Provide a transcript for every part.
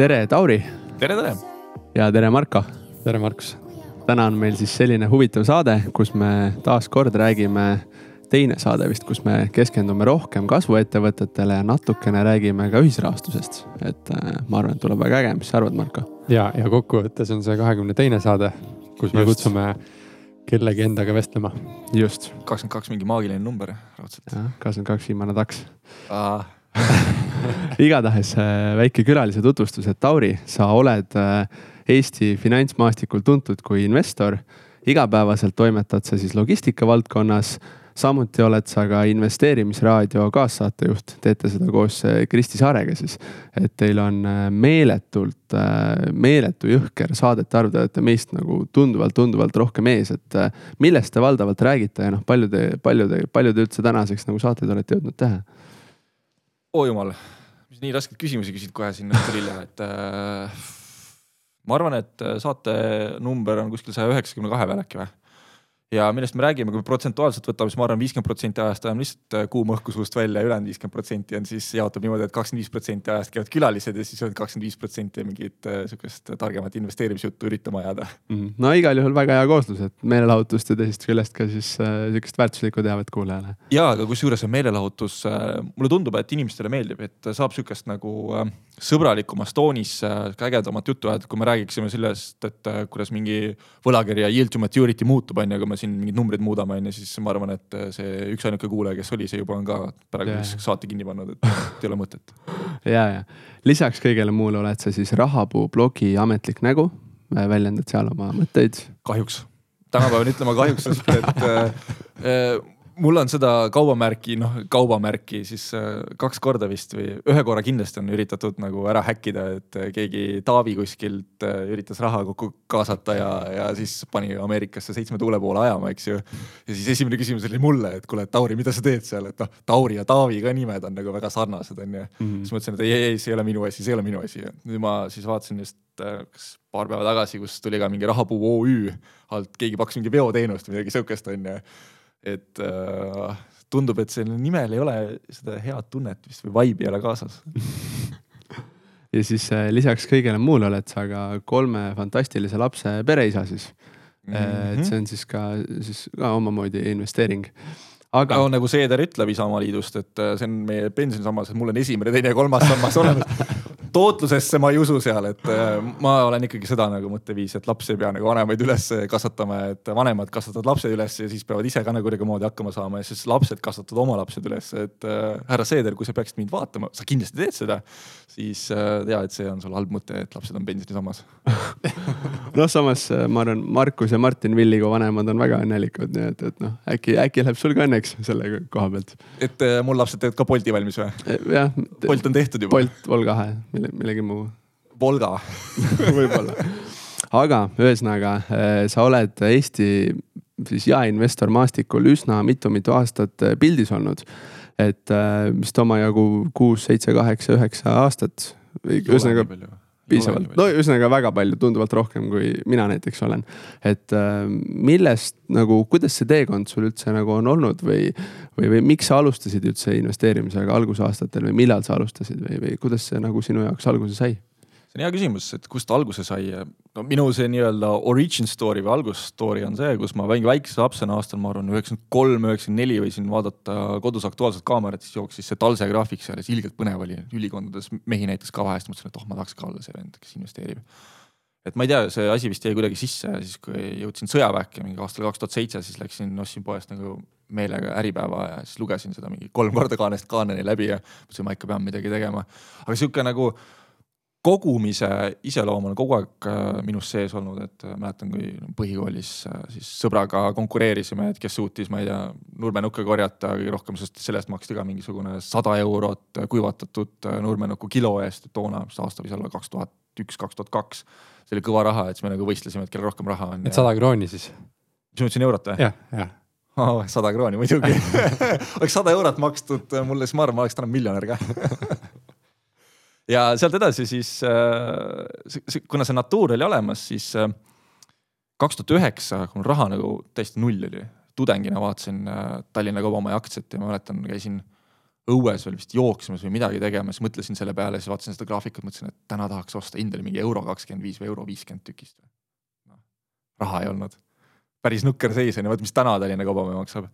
tere, Tauri. tere, tere. ja tere, Marko. tere, Markus. täna on meil siis selline huvitav saade, kus me taaskord räägime, teine saade vist, kus me keskendume rohkem kasvuettevõtetele ja natukene räägime ka ühisrahastusest. et äh, ma arvan, et tuleb väga äge, mis sa arvad, Marko? ja, ja kokkuvõttes on see kahekümne teine saade, kus me Just. kutsume kellegi endaga vestlema. just. kakskümmend kaks mingi maagiline number raudselt. jah, kakskümmend kaks viimane taks igatahes äh, väike külalise tutvustus, et Tauri, sa oled äh, Eesti finantsmaastikul tuntud kui investor. igapäevaselt toimetad sa siis logistika valdkonnas. samuti oled sa ka investeerimisraadio kaassaatejuht, teete seda koos äh, Kristi Saarega siis. et teil on meeletult, meeletu jõhker saadete arv, te olete meist nagu tunduvalt, tunduvalt rohkem ees, et millest te valdavalt räägite ja noh, palju te, palju te, palju te üldse tänaseks nagu saateid olete jõudnud teha? Oo jumal, nii raskeid küsimusi küsid kohe sinna tulile, et äh, ma arvan, et saate number on kuskil saja üheksakümne kahe peal äkki või ja millest me räägime, kui me protsentuaalselt võtame, siis ma arvan, viiskümmend protsenti ajast ajame lihtsalt äh, kuum õhku suust välja, ülejäänud viiskümmend protsenti on siis jaotub niimoodi, et kakskümmend viis protsenti ajast käivad külalised ja siis on kakskümmend viis protsenti mingit äh, sihukest targemat investeerimisjuttu üritama ajada mm.. no igal juhul väga hea kooslus, et meelelahutust ja teisest küljest ka siis äh, sihukest väärtuslikku teavet kuulajale. ja, aga kusjuures see meelelahutus äh,, mulle tundub, et inimestele meeldib, et saab sihukest nagu äh, sõbralikumas toonis äh, ägedamat juttu ajada, kui me räägiksime sellest, et äh, kuidas mingi võlakirja yield to maturity muutub, on ju, kui me siin mingeid numbreid muudame, on ju, siis ma arvan, et see üksainuke kuulaja, kes oli, see juba on ka praegu yeah. saate kinni pannud, et ei ole mõtet. ja, ja lisaks kõigele muule oled sa siis Rahapuu blogi ametlik nägu, väljendad seal oma mõtteid. kahjuks, täna pean ütlema kahjuks, sest et äh, mul on seda kaubamärki, noh kaubamärki siis äh, kaks korda vist või ühe korra kindlasti on üritatud nagu ära häkkida, et äh, keegi Taavi kuskilt äh, üritas raha kokku kaasata ja, ja siis pani Ameerikasse seitsme tuule poole ajama, eks ju. ja siis esimene küsimus oli mulle, et kuule, Tauri, mida sa teed seal, et noh, Tauri ja Taavi ka nimed on nagu väga sarnased, on ju mm. -hmm. siis mõtlesin, et ei, ei, see ei ole minu asi, see ei ole minu asi nüüd ma siis vaatasin just kas paar päeva tagasi, kus tuli ka mingi rahapuu OÜ alt, keegi pakkus mingi veoteenust või midagi sihukest, on ju et äh, tundub, et sellel nimel ei ole seda head tunnet vist või vibe'i ei ole kaasas ja siis äh, lisaks kõigele muule oled sa ka kolme fantastilise lapse pereisa siis mm. -hmm. et see on siis ka, siis ka omamoodi investeering aga no,. nagu Seeder ütleb Isamaaliidust, et äh, see on meie pensionisammas, et mul on esimene, teine ja kolmas sammas olemas tootlusesse ma ei usu seal, et äh, ma olen ikkagi seda nagu mõtteviisi, et laps ei pea nagu vanemaid üles kasvatama, et vanemad kasvatavad lapsed üles ja siis peavad ise ka nagu kuidagimoodi hakkama saama ja siis lapsed kasvatavad oma lapsed üles, et äh, härra Seeder, kui sa peaksid mind vaatama, sa kindlasti teed seda, siis äh, tea, et see on sul halb mõte, et lapsed on pensionisammas noh, samas äh, ma arvan, Markus ja Martin Villigo vanemad on väga õnnelikud, nii et, et noh, äkki, äkki läheb sul ka õnneks selle koha pealt. et äh, mul lapsed teevad ka Bolti valmis või? jah. Bolt on tehtud juba? Bolt, Vol2 mille, millegi muu. Volga võib-olla. aga ühesõnaga, äh, sa oled Eesti siis jaeinvestor maastikul üsna mitu-mitu aastat äh, pildis olnud. et äh, vist omajagu kuus, seitse, kaheksa, üheksa aastat. ühesõnaga piisavalt, no ühesõnaga väga palju, tunduvalt rohkem kui mina näiteks olen. et millest nagu, kuidas see teekond sul üldse nagu on olnud või, või, või miks sa alustasid üldse investeerimisega algusaastatel või millal sa alustasid või, või kuidas see nagu sinu jaoks alguse sai? See on hea küsimus, et kust alguse sai. no minu see nii-öelda origin story või algusstory on see, kus ma mingi väikese lapsena aastal, ma arvan, üheksakümmend kolm, üheksakümmend neli võisin vaadata kodus Aktuaalset Kaamerat, siis jooksis see Talse graafik seal ja siis ilgelt põnev oli. ülikondades mehi näiteks ka vahest, mõtlesin, et oh, ma tahaks ka olla see vend, kes investeerib et ma ei tea, see asi vist jäi kuidagi sisse ja siis, kui jõudsin sõjaväkke mingi aastal kaks tuhat seitse, siis läksin, ostsin poest nagu meelega Äripäeva ja siis lugesin seda mingi kolm korda kaanest kaaneni läbi ja mõtlesin, ma ikka pean midagi tegema. aga sihuke nagu kogumise iseloom on kogu aeg äh, minus sees olnud, et äh, mäletan, kui põhikoolis äh, siis sõbraga konkureerisime, et kes suutis, ma ei tea, nurmenukke korjata kõige rohkem, sest sellest maksti ka mingisugune sada eurot kuivatatud nurmenukku kilo eest, toona, mis aasta võis olla, kaks tuhat üks, kaks tuhat kaks see oli kõva raha, et siis me nagu võistlesime, et kellel rohkem raha on. et sada krooni siis? mis ma ütlesin, eurot või? jah, jah oh,. sada krooni muidugi oleks sada eurot makstud mulle, siis ma arvan, ma oleks täna miljonär ka ja sealt edasi siis äh,, kuna see natuur oli olemas, siis äh, kaks tuhat üheksa, kui mul raha nagu täiesti null oli, tudengina vaatasin äh, Tallinna Kaubamaja aktsiat ja ma mäletan, käisin õues veel vist jooksmas või midagi tegemas, mõtlesin selle peale, siis vaatasin seda graafikut, mõtlesin, et täna tahaks osta Indeli mingi euro kakskümmend viis või euro viiskümmend tükist no,. raha ei olnud. päris nukker seis on ju, vot mis täna Tallinna Kaubamäe maksab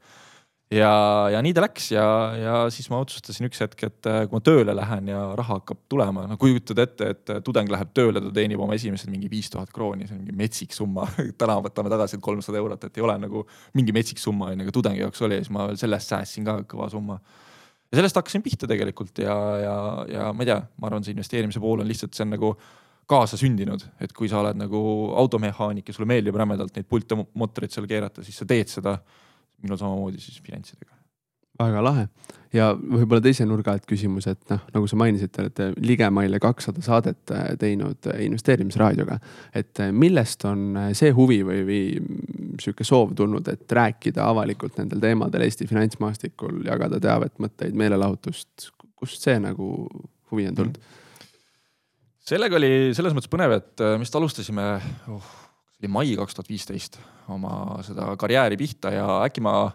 ja, ja nii ta läks ja, ja siis ma otsustasin üks hetk, et äh, kui ma tööle lähen ja raha hakkab tulema, no kujutad ette, et äh, tudeng läheb tööle, ta teenib oma esimesed mingi viis tuhat krooni, see on mingi metsik summa täna võtame tagasi kolmsada eurot, et ei ole nagu mingi metsik summa on ju, aga tudengi jaoks oli ja siis ma veel sellest säästsin ka kõva summa. ja sellest hakkasin pihta tegelikult ja, ja, ja ma ei tea, ma arvan, see investeerimise pool on lihtsalt, see on nagu kaasasündinud, et kui sa oled nagu automehaanik ja sulle meeldib rämedalt neid pulte mootoreid seal keerata, siis sa teed seda minul samamoodi siis finantsidega. väga lahe ja võib-olla teise nurga alt küsimus, et noh, nagu sa mainisid, te olete ligemale kakssada saadet äh, teinud äh, investeerimisraadioga. et äh, millest on see huvi või, või sihuke soov tulnud, et rääkida avalikult nendel teemadel Eesti finantsmaastikul, jagada teavet, mõtteid, meelelahutust, kust see nagu huvi on tulnud mm? -hmm. sellega oli selles mõttes põnev, et me vist alustasime oh, see oli mai kaks tuhat viisteist oma seda karjääri pihta ja äkki ma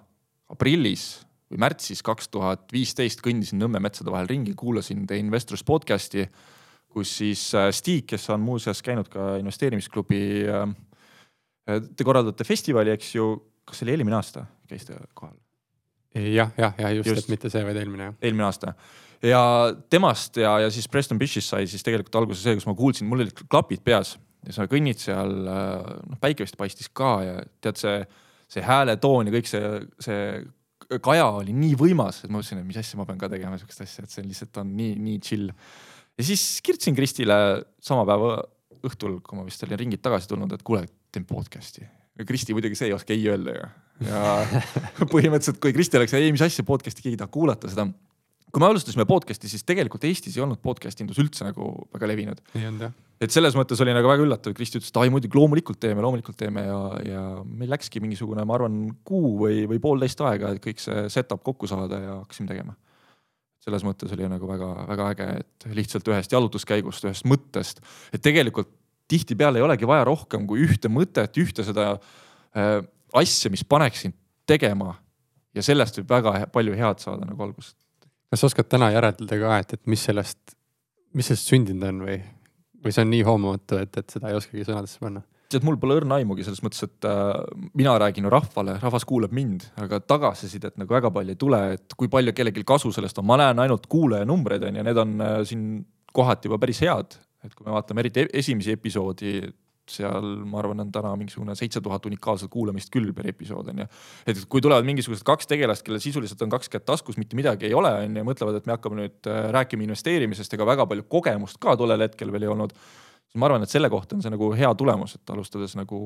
aprillis või märtsis kaks tuhat viisteist kõndisin Nõmme metsade vahel ringi, kuulasin The Investors podcast'i, kus siis äh, Stig, kes on muuseas käinud ka investeerimisklubi. Äh, te korraldate festivali, eks ju, kas see oli eelmine aasta, käis ta kohal? jah, jah, ja just, just., et mitte see, vaid eelmine. eelmine aasta ja temast ja, ja siis Preston Bishist sai siis tegelikult alguse see, kus ma kuulsin, mul olid klapid peas ja sa kõnnid seal, äh, noh päike vist paistis ka ja tead, see, see hääletoon ja kõik see, see kaja oli nii võimas, et ma mõtlesin, et mis asja ma pean ka tegema siukest asja, et see lihtsalt on nii, nii chill. ja siis kirjutasin Kristile sama päeva õhtul, kui ma vist olin ringilt tagasi tulnud, et kuule, teen podcast'i. Kristi muidugi see ei oska ei öelda ju. ja põhimõtteliselt, kui Kristi oleks, ei, mis asja podcast'i, keegi ei taha kuulata seda kui me alustasime podcast'i, siis tegelikult Eestis ei olnud podcast indus üldse nagu väga levinud. ei olnud jah. et selles mõttes oli nagu väga üllatav, Kristi ütles, et ai muidugi loomulikult teeme, loomulikult teeme ja, ja meil läkski mingisugune, ma arvan, kuu või, või poolteist aega, et kõik see setup kokku saada ja hakkasime tegema. selles mõttes oli nagu väga-väga äge, et lihtsalt ühest jalutuskäigust, ühest mõttest, et tegelikult tihtipeale ei olegi vaja rohkem kui ühte mõtet, ühte seda äh, asja, mis paneks sind tegema ja sellest võib väga palju head saada nagu algusest kas oskad täna järeldada ka, et, et mis sellest, mis sellest sündinud on või, või see on nii hoomamatu, et, et seda ei oskagi sõnadesse panna? tead, mul pole õrna aimugi selles mõttes, et äh, mina räägin ju rahvale, rahvas kuulab mind, aga tagasisidet nagu väga palju ei tule, et kui palju kellelgi kasu sellest on, ma näen ainult kuulajanumbreid on ju, need on äh, siin kohati juba päris head. et kui me vaatame eriti e-, esimesi episoodi, seal ma arvan, on täna mingisugune seitse tuhat unikaalset kuulamist küll per episood on ju. et kui tulevad mingisugused kaks tegelast, kellel sisuliselt on kaks kätt taskus, mitte midagi ei ole, on ju, mõtlevad, et me hakkame nüüd äh, rääkima investeerimisest, ega väga palju kogemust ka tollel hetkel veel ei olnud siis ma arvan, et selle kohta on see nagu hea tulemus, et alustades nagu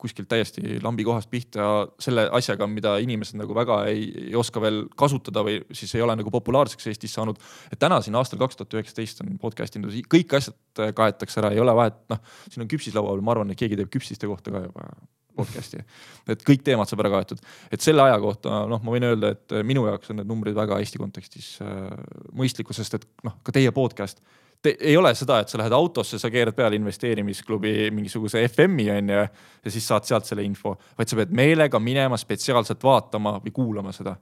kuskilt täiesti lambi kohast pihta selle asjaga, mida inimesed nagu väga ei, ei oska veel kasutada või siis ei ole nagu populaarseks Eestis saanud. et täna siin aastal kaks tuhat üheksateist on podcast indus, kõik asjad kaetakse ära, ei ole vahet, noh, siin on küpsis laua peal, ma arvan, et keegi teeb küpsiste kohta ka juba podcast'i. et kõik teemad saab ära kaetud, et selle aja kohta noh, ma võin öelda, et minu jaoks on need numbrid väga Eesti kontekstis äh, mõistlikud, sest et noh, ka teie podcast te, ei ole seda, et sa lähed autosse, sa keerad peale investeerimisklubi mingisuguse FM-i onju ja siis saad sealt selle info, vaid sa pead meelega minema spetsiaalselt vaatama või kuulama seda.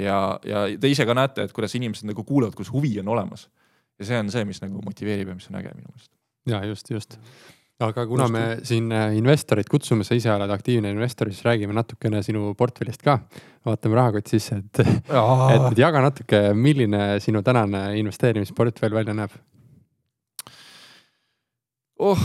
ja, ja te ise ka näete, et kuidas inimesed nagu kuulavad, kus huvi on olemas. ja see on see, mis nagu motiveerib ja mis on äge minu meelest. ja just, just aga kuna just. me siin äh, investoreid kutsume, sa ise oled aktiivne investor, siis räägime natukene sinu portfellist ka. vaatame rahakott sisse, et, et jaga natuke, milline sinu tänane investeerimisportfell välja näeb oh,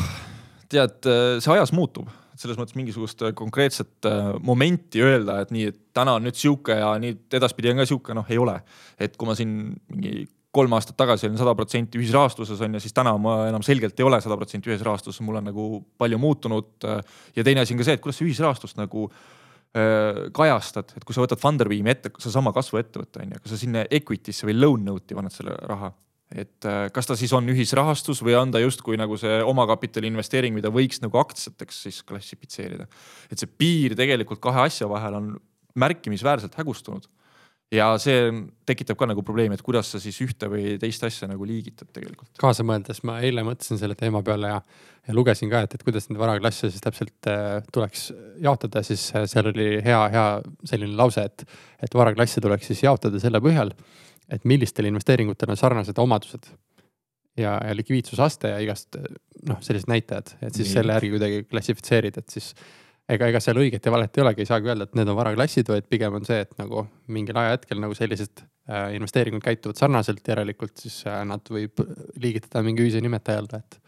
tead, äh, see ajas muutub, selles mõttes mingisugust äh, konkreetset äh, momenti öelda, et nii, et täna on nüüd sihuke ja nii edaspidi on ka sihuke, noh, ei ole. et kui ma siin mingi kolm aastat tagasi olin sada protsenti ühisrahastuses on ju, siis täna ma enam selgelt ei ole sada protsenti ühisrahastuses, mul on nagu palju muutunud. ja teine asi on ka see, et kuidas sa ühisrahastust nagu äh, kajastad, et kui sa võtad Funderbeami ette, seesama kasvuettevõte on ju, kas sa sinna equity'sse või loan note'i paned selle raha et äh, kas ta siis on ühisrahastus või on ta justkui nagu see omakapitali investeering, mida võiks nagu aktsiateks siis klassifitseerida. et see piir tegelikult kahe asja vahel on märkimisväärselt hägustunud. ja see tekitab ka nagu probleemi, et kuidas sa siis ühte või teist asja nagu liigitad tegelikult. kaasa mõeldes ma eile mõtlesin selle teema peale ja, ja lugesin ka, et, et kuidas neid varaklasse siis täpselt äh, tuleks jaotada, siis äh, seal oli hea, hea selline lause, et, et varaklasse tuleks siis jaotada selle põhjal et millistel investeeringutel on sarnased omadused ja, ja likviidsusaste ja igast noh, sellised näitajad, et siis Nii. selle järgi kuidagi klassifitseerida, et siis ega, ega seal õiget ja valet ei olegi, ei saagi öelda, et need on varaklassid, vaid pigem on see, et nagu mingil ajahetkel nagu sellised äh, investeeringud käituvad sarnaselt, järelikult siis äh, nad võib liigitada mingi ühise nimetaja alla, et,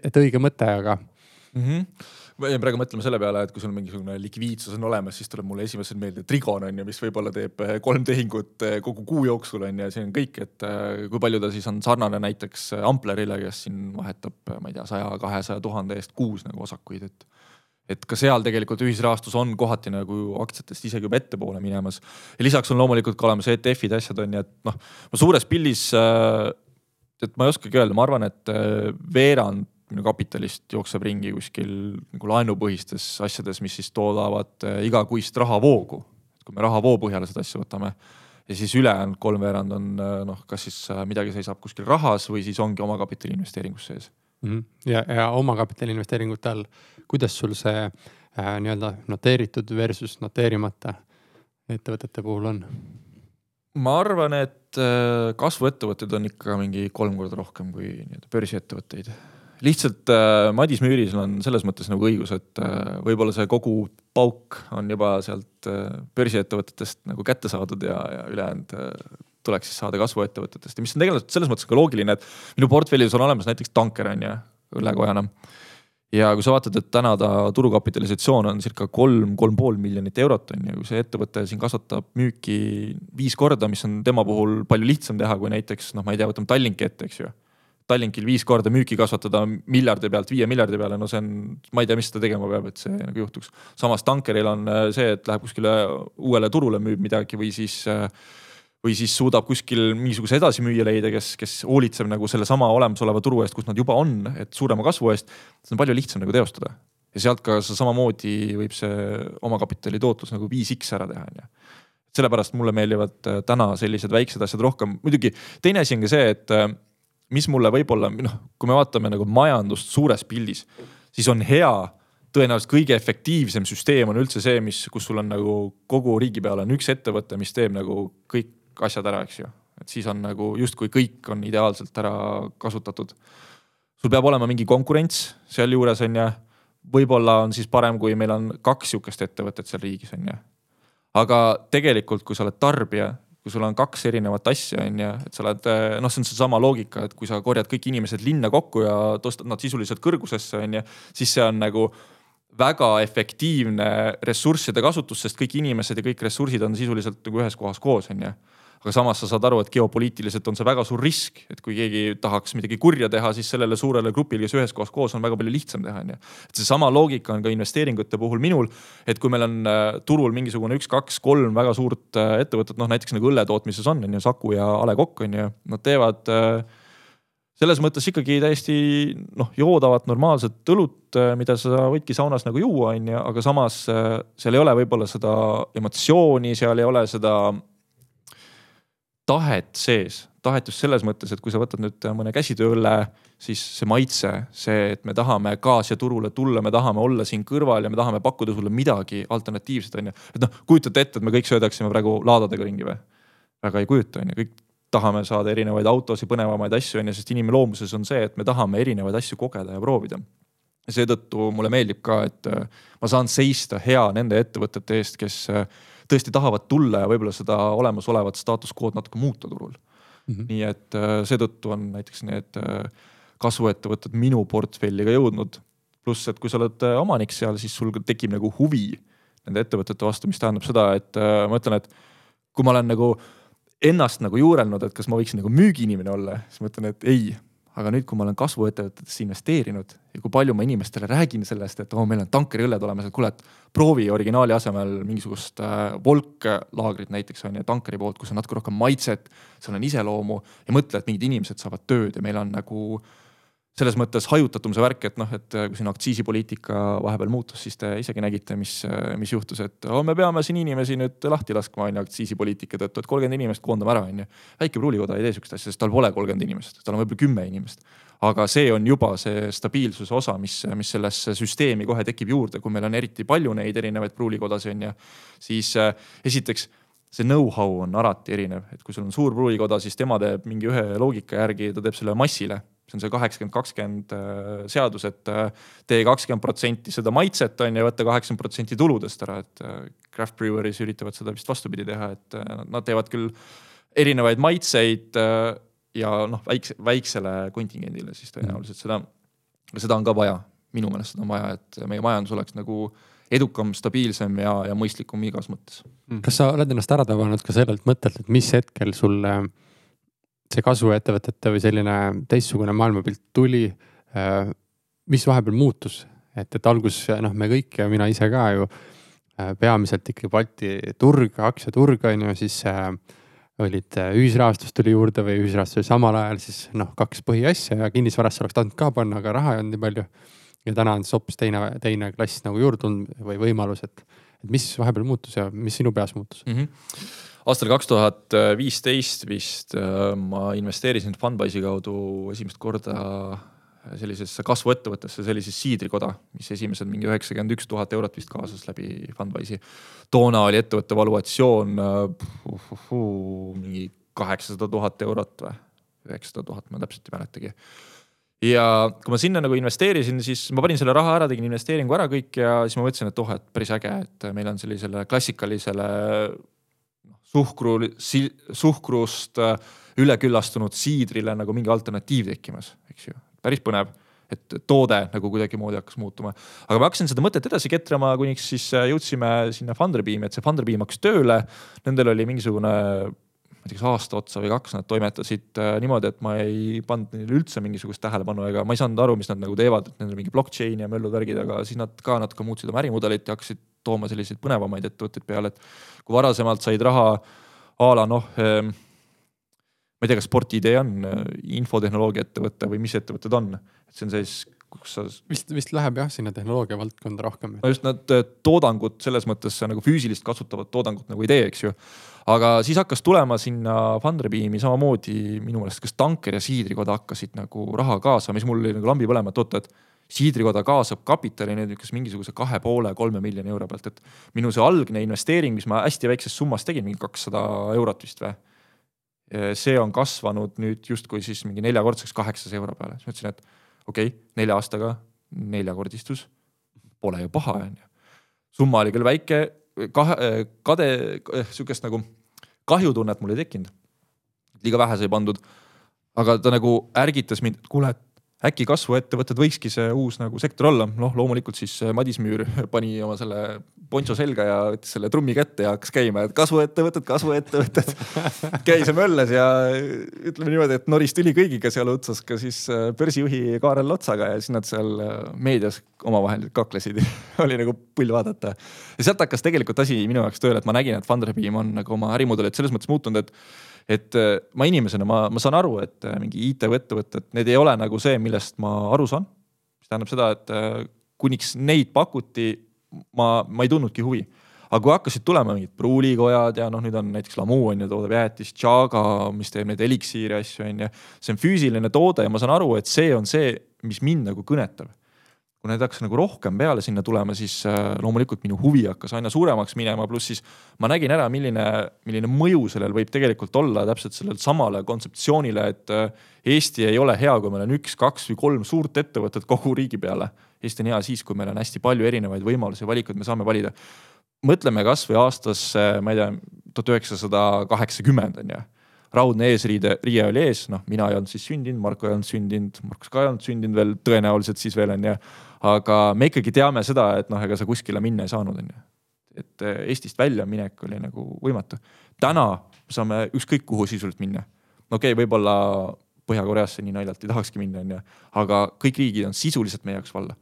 et õige mõte, aga mm. -hmm ma jäin praegu mõtlema selle peale, et kui sul mingisugune likviidsus on olemas, siis tuleb mulle esimesena meelde Trigon on ju, mis võib-olla teeb äh, kolm tehingut äh, kogu kuu jooksul on ju, see on kõik, et kui palju ta siis on sarnane näiteks Amplerile, kes siin vahetab, ma ei tea, saja, kahesaja tuhande eest kuus nagu osakuid, et et ka seal tegelikult ühisrahastus on kohati nagu aktsiatest isegi juba ettepoole minemas. ja lisaks on loomulikult ka olemas ETF-id ja asjad on ju, et noh, suures pildis, et ma ei oskagi öelda, ma arvan, et veerand minu kapitalist jookseb ringi kuskil nagu laenupõhistes asjades, mis siis toodavad äh, igakuist rahavoogu. kui me rahavoo põhjal seda asja võtame ja siis ülejäänud kolmveerand on noh, kas siis midagi seisab kuskil rahas või siis ongi omakapitali investeeringus sees mm. -hmm. ja, ja omakapitali investeeringute all kuidas sul see äh, nii-öelda noteeritud versus noteerimata ettevõtete puhul on? ma arvan, et kasvuettevõtteid on ikka mingi kolm korda rohkem kui nii-öelda börsiettevõtteid. Lihtsalt äh, Madis Müürisel on selles mõttes nagu õigus, et äh, võib-olla see kogu pauk on juba sealt äh, börsiettevõtetest nagu kätte saadud ja, ja ülejäänud äh, tuleks siis saada kasvuettevõtetest ja mis on tegelikult selles mõttes ka loogiline, et minu portfellis on olemas näiteks tanker on ju, õllekojana ja kui sa vaatad, et täna ta turukapitalisatsioon on circa kolm, kolm pool miljonit eurot on ju, kui see ettevõte siin kasvatab müüki viis korda, mis on tema puhul palju lihtsam teha kui näiteks noh, ma ei tea, võtame Tallinki ette, eks ju. Tallinkil viis korda müüki kasvatada miljardi pealt viie miljardi peale, no see on, ma ei tea, mis ta tegema peab, et see nagu juhtuks. samas tankeril on äh, see, et läheb kuskile uuele turule, müüb midagi või siis äh, või siis suudab kuskil mingisuguse edasimüüja leida, kes, kes hoolitseb nagu sellesama olemasoleva turu eest, kus nad juba on, et suurema kasvu eest. see on palju lihtsam nagu teostada ja sealt ka samamoodi võib see omakapitali tootlus nagu viis X ära teha, on ju. sellepärast mulle meeldivad äh, täna sellised väiksed asjad rohkem, muidugi teine asi on ka see, et mis mulle võib-olla noh, kui me vaatame nagu majandust suures pildis, siis on hea tõenäoliselt kõige efektiivsem süsteem on üldse see, mis, kus sul on nagu kogu riigi peal on üks ettevõte, mis teeb nagu kõik asjad ära, eks ju. et siis on nagu justkui kõik on ideaalselt ära kasutatud. sul peab olema mingi konkurents sealjuures on ju. võib-olla on siis parem, kui meil on kaks sihukest ettevõtet seal riigis on ju. aga tegelikult, kui sa oled tarbija, kui sul on kaks erinevat asja, on ju, et sa oled, noh, see on seesama loogika, et kui sa korjad kõik inimesed linna kokku ja tõstad nad sisuliselt kõrgusesse, on ju, siis see on nagu väga efektiivne ressursside kasutus, sest kõik inimesed ja kõik ressursid on sisuliselt nagu ühes kohas koos, on ju aga samas sa saad aru, et geopoliitiliselt on see väga suur risk, et kui keegi tahaks midagi kurja teha, siis sellele suurele grupile, kes ühes kohas koos on, väga palju lihtsam teha, on ju. et seesama loogika on ka investeeringute puhul minul, et kui meil on äh, turul mingisugune üks, kaks, kolm väga suurt äh, ettevõtet, noh näiteks nagu õlletootmises on, on ju, Saku ja A Le Coq on ju, nad teevad äh, selles mõttes ikkagi täiesti noh, joodavat normaalset õlut, mida sa võidki saunas nagu juua, on ju, aga samas seal ei ole võib-olla seda emotsiooni, seal ei ole seda tahet sees, tahet just selles mõttes, et kui sa võtad nüüd mõne käsitööõlle, siis see maitse, see, et me tahame ka siia turule tulla, me tahame olla siin kõrval ja me tahame pakkuda sulle midagi alternatiivset, on ju. et noh, kujutate ette, et me kõik söödaksime praegu laadadega ringi või? väga ei kujuta, on ju, kõik tahame saada erinevaid autosid, põnevamaid asju, on ju, sest inimese loomuses on see, et me tahame erinevaid asju kogeda ja proovida seetõttu mulle meeldib ka, et ma saan seista hea nende ettevõtete eest, kes tõesti tahavad tulla ja võib-olla seda olemasolevat staatus quo'd natuke muuta turul mm. -hmm. nii et äh, seetõttu on näiteks need äh, kasvuettevõtted minu portfelli ka jõudnud. pluss, et kui sa oled äh, omanik seal, siis sul tekib nagu huvi nende ettevõtete vastu, mis tähendab seda, et ma ütlen, et kui ma olen nagu ennast nagu juurelnud, et kas ma võiksin nagu müügiinimene olla, siis ma ütlen, et ei, aga nüüd, kui ma olen kasvuettevõtetesse investeerinud ja kui palju ma inimestele räägin sellest, et oo oh,, meil on tankeriõlled olemas, et kuule, et proovi originaali asemel mingisugust äh, volklaagrit näiteks on ju tankeri poolt, kus on natuke rohkem maitset, seal on iseloomu ja mõtle, et mingid inimesed saavad tööd ja meil on nagu äh, selles mõttes hajutatum see värk, et noh, et äh, kui siin aktsiisipoliitika vahepeal muutus, siis te isegi nägite, mis, äh, mis juhtus, et oh, me peame siin inimesi nüüd lahti laskma on ju aktsiisipoliitika tõttu, et kolmkümmend inimest koondame ära, on ju. väike pruulikoda ei tee sihukest asja, sest tal pole kolmkümmend inimest, tal on võib-olla kümme inimest. aga see on juba see stabiilsuse osa, mis, mis sellesse süsteemi kohe tekib juurde, kui meil on eriti palju neid erinevaid pruulikodasid on ju. siis äh, esiteks see know-how on alati erinev, et kui sul on suur pruulikoda, siis tema teeb mingi ühe loogika järgi, ta teeb selle massile see on see kaheksakümmend, kakskümmend äh, seadus, et äh, tee kakskümmend protsenti seda maitset on ju, võta kaheksakümmend protsenti tuludest ära, et äh, craft breweries üritavad seda vist vastupidi teha, et nad teevad küll erinevaid maitseid ja noh, väikse, väiksele kontingendile siis tõenäoliselt seda, seda on ka vaja, minu meelest seda on vaja, et meie majandus oleks nagu edukam, stabiilsem ja, ja mõistlikum igas mõttes. kas sa oled ennast ära tabanud ka sellelt mõttelt, et mis hetkel sulle äh, see kasvuettevõtete või selline teistsugune maailmapilt tuli. Äh, mis vahepeal muutus, et, et alguses noh, me kõik ja mina ise ka ju äh, peamiselt ikkagi Balti turg, aktsiaturg on ju, siis äh, olid äh, ühisrahastus tuli juurde või ühisrahastus oli samal ajal siis noh, kaks põhiasja ja kinnisvarasse oleks tahtnud ka panna, aga raha ei olnud nii palju. ja täna on siis hoopis teine, teine klass nagu juurde tulnud või võimalus, et, et mis vahepeal muutus ja mis sinu peas muutus mm? -hmm aastal kaks tuhat viisteist vist äh, ma investeerisin Funwise'i kaudu esimest korda sellisesse kasvuettevõttesse, siis Siidrikoda, mis esimesed mingi üheksakümmend üks tuhat eurot vist kaasas läbi Funwise'i. toona oli ettevõtte valuatsioon uh, uh, uh, mingi kaheksasada tuhat eurot või, üheksasada tuhat, ma täpselt ei mäletagi ja kui ma sinna nagu investeerisin, siis ma panin selle raha ära, tegin investeeringu ära kõik ja siis ma mõtlesin, et oh, et päris äge, et meil on sellisele klassikalisele suhkru, suhkrust äh, üleküllastunud siidrile nagu mingi alternatiiv tekkimas, eks ju, päris põnev et toode nagu kuidagimoodi hakkas muutuma. aga ma hakkasin seda mõtet edasi ketrama, kuniks siis äh, jõudsime sinna Funderbeami, et see Funderbeam hakkas tööle. Nendel oli mingisugune, ma ei tea, kas aasta otsa või kaks nad toimetasid äh, niimoodi, et ma ei pannud neile üldse mingisugust tähelepanu ega ma ei saanud aru, mis nad nagu teevad, et nendel mingi blockchain ja möllud värgid, aga siis nad ka natuke muutsid oma ärimudelit ja hakkasid tooma selliseid põnevamaid ettevõtteid peale, et kui varasemalt said raha a la noh eh,, ma ei tea, kas Sportidee on eh, infotehnoloogia ettevõte või mis ettevõtted on, et see on siis kus sa. vist, vist läheb jah sinna tehnoloogia valdkonda rohkem. no just nad eh, toodangut selles mõttes nagu füüsilist kasutavat toodangut nagu ei tee, eks ju. aga siis hakkas tulema sinna Funderbeami samamoodi minu meelest, kas Tanker ja Siidrikoda hakkasid nagu raha kaasama, siis mul oli nagu lambi põlema, et oot, et siidrikoda kaasab kapitali nüüd kas mingisuguse kahe poole, kolme miljoni euro pealt, et minu see algne investeering, mis ma hästi väikses summas tegin, mingi kakssada eurot vist või. see on kasvanud nüüd justkui siis mingi neljakordseks kaheksasaja euro peale, siis ma ütlesin, et okei okay,, nelja aastaga neljakordistus, pole ju paha, on ju. summa oli küll väike, kahe, kade, sihukest nagu kahjutunnet mul ei tekkinud. liiga vähe sai pandud. aga ta nagu ärgitas mind, kuule, et äkki kasvuettevõtted võikski see uus nagu sektor olla, noh loomulikult siis äh, Madis Müür pani oma selle poncho selga ja võttis selle trummi kätte ja hakkas käima, et kasvuettevõtted, kasvuettevõtted. Käis ja möllas ja ütleme niimoodi, et noris tuli kõigiga seal otsas ka siis äh, börsijuhi Kaarel Lotsaga ja siis nad seal äh, meedias omavahel kaklesid. Oli nagu pull vaadata. ja sealt hakkas tegelikult asi minu jaoks tööle, et ma nägin, et Funderbeam on nagu oma ärimudelit selles mõttes muutunud, et et äh, ma inimesena, ma, ma saan aru, et äh, mingi IT-ettevõtted, need ei ole nagu see, millest ma aru saan. mis tähendab seda, et äh, kuniks neid pakuti, ma, ma ei tundnudki huvi. aga kui hakkasid tulema mingid pruulikojad ja noh, nüüd on näiteks Lamu on ju, toodab jäätist, Chaga, mis teeb neid eliksiiri asju on ju. see on füüsiline toode ja ma saan aru, et see on see, mis mind nagu kõnetab kui need hakkas nagu rohkem peale sinna tulema, siis äh, loomulikult minu huvi hakkas aina suuremaks minema, pluss siis ma nägin ära, milline, milline mõju sellel võib tegelikult olla täpselt sellele samale kontseptsioonile, et äh, Eesti ei ole hea, kui meil on üks, kaks või kolm suurt ettevõtet kogu riigi peale. Eesti on hea siis, kui meil on hästi palju erinevaid võimalusi ja valikuid, me saame valida. mõtleme kasvõi aastasse, ma ei tea, tuhat üheksasada kaheksakümmend on ju raudne eesriide, riie oli ees, noh, mina ei olnud siis sündinud, Marko ei olnud sündinud, Markus ka ei olnud sündinud veel tõenäoliselt siis veel onju aga me ikkagi teame seda, et noh, ega sa kuskile minna ei saanud, on ju. et eh, Eestist väljaminek oli nagu võimatu. täna saame ükskõik kuhu sisuliselt minna. okei okay,, võib-olla Põhja-Koreasse nii naljalt ei tahakski minna, on ju, aga kõik riigid on sisuliselt meie jaoks valla.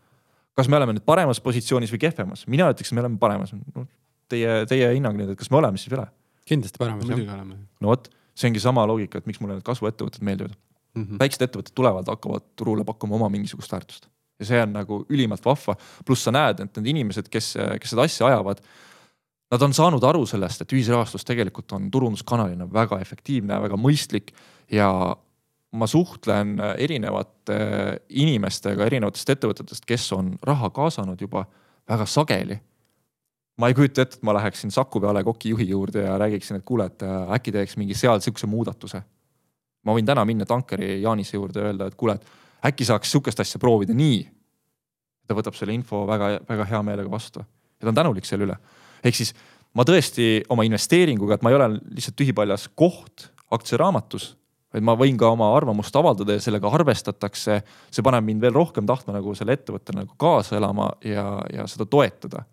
kas me oleme nüüd paremas positsioonis või kehvemas? mina ütleks, me oleme paremas no,. Teie, teie hinnang nüüd, et kas me oleme siis või ei ole? kindlasti paremas, muidugi oleme. no vot, see ongi sama loogika, et miks mulle need kasvuettevõtted meeldivad mm. -hmm. väiksed ettevõtted tulevad, hakkavad turule pakkuma oma mingisugust väärtust ja see on nagu ülimalt vahva. pluss sa näed, et need inimesed, kes, kes seda asja ajavad, nad on saanud aru sellest, et ühisrahastus tegelikult on turunduskanalina väga efektiivne, väga mõistlik ja ma suhtlen erinevate inimestega erinevatest ettevõtetest, kes on raha kaasanud juba väga sageli. ma ei kujuta ette, et ma läheksin Saku peale koki juhi juurde ja räägiksin, et kuule, et äh, äkki teeks mingi seal sihukese muudatuse. ma võin täna minna tankeri Jaanise juurde ja öelda, et kuule, et äkki saaks sihukest asja proovida nii. ta võtab selle info väga-väga hea meelega vastu ja ta on tänulik selle üle. ehk siis ma tõesti oma investeeringuga, et ma ei ole lihtsalt tühipaljas koht aktsiaraamatus, vaid ma võin ka oma arvamust avaldada ja sellega arvestatakse. see paneb mind veel rohkem tahtma nagu selle ettevõttele nagu kaasa elama ja, ja seda toetada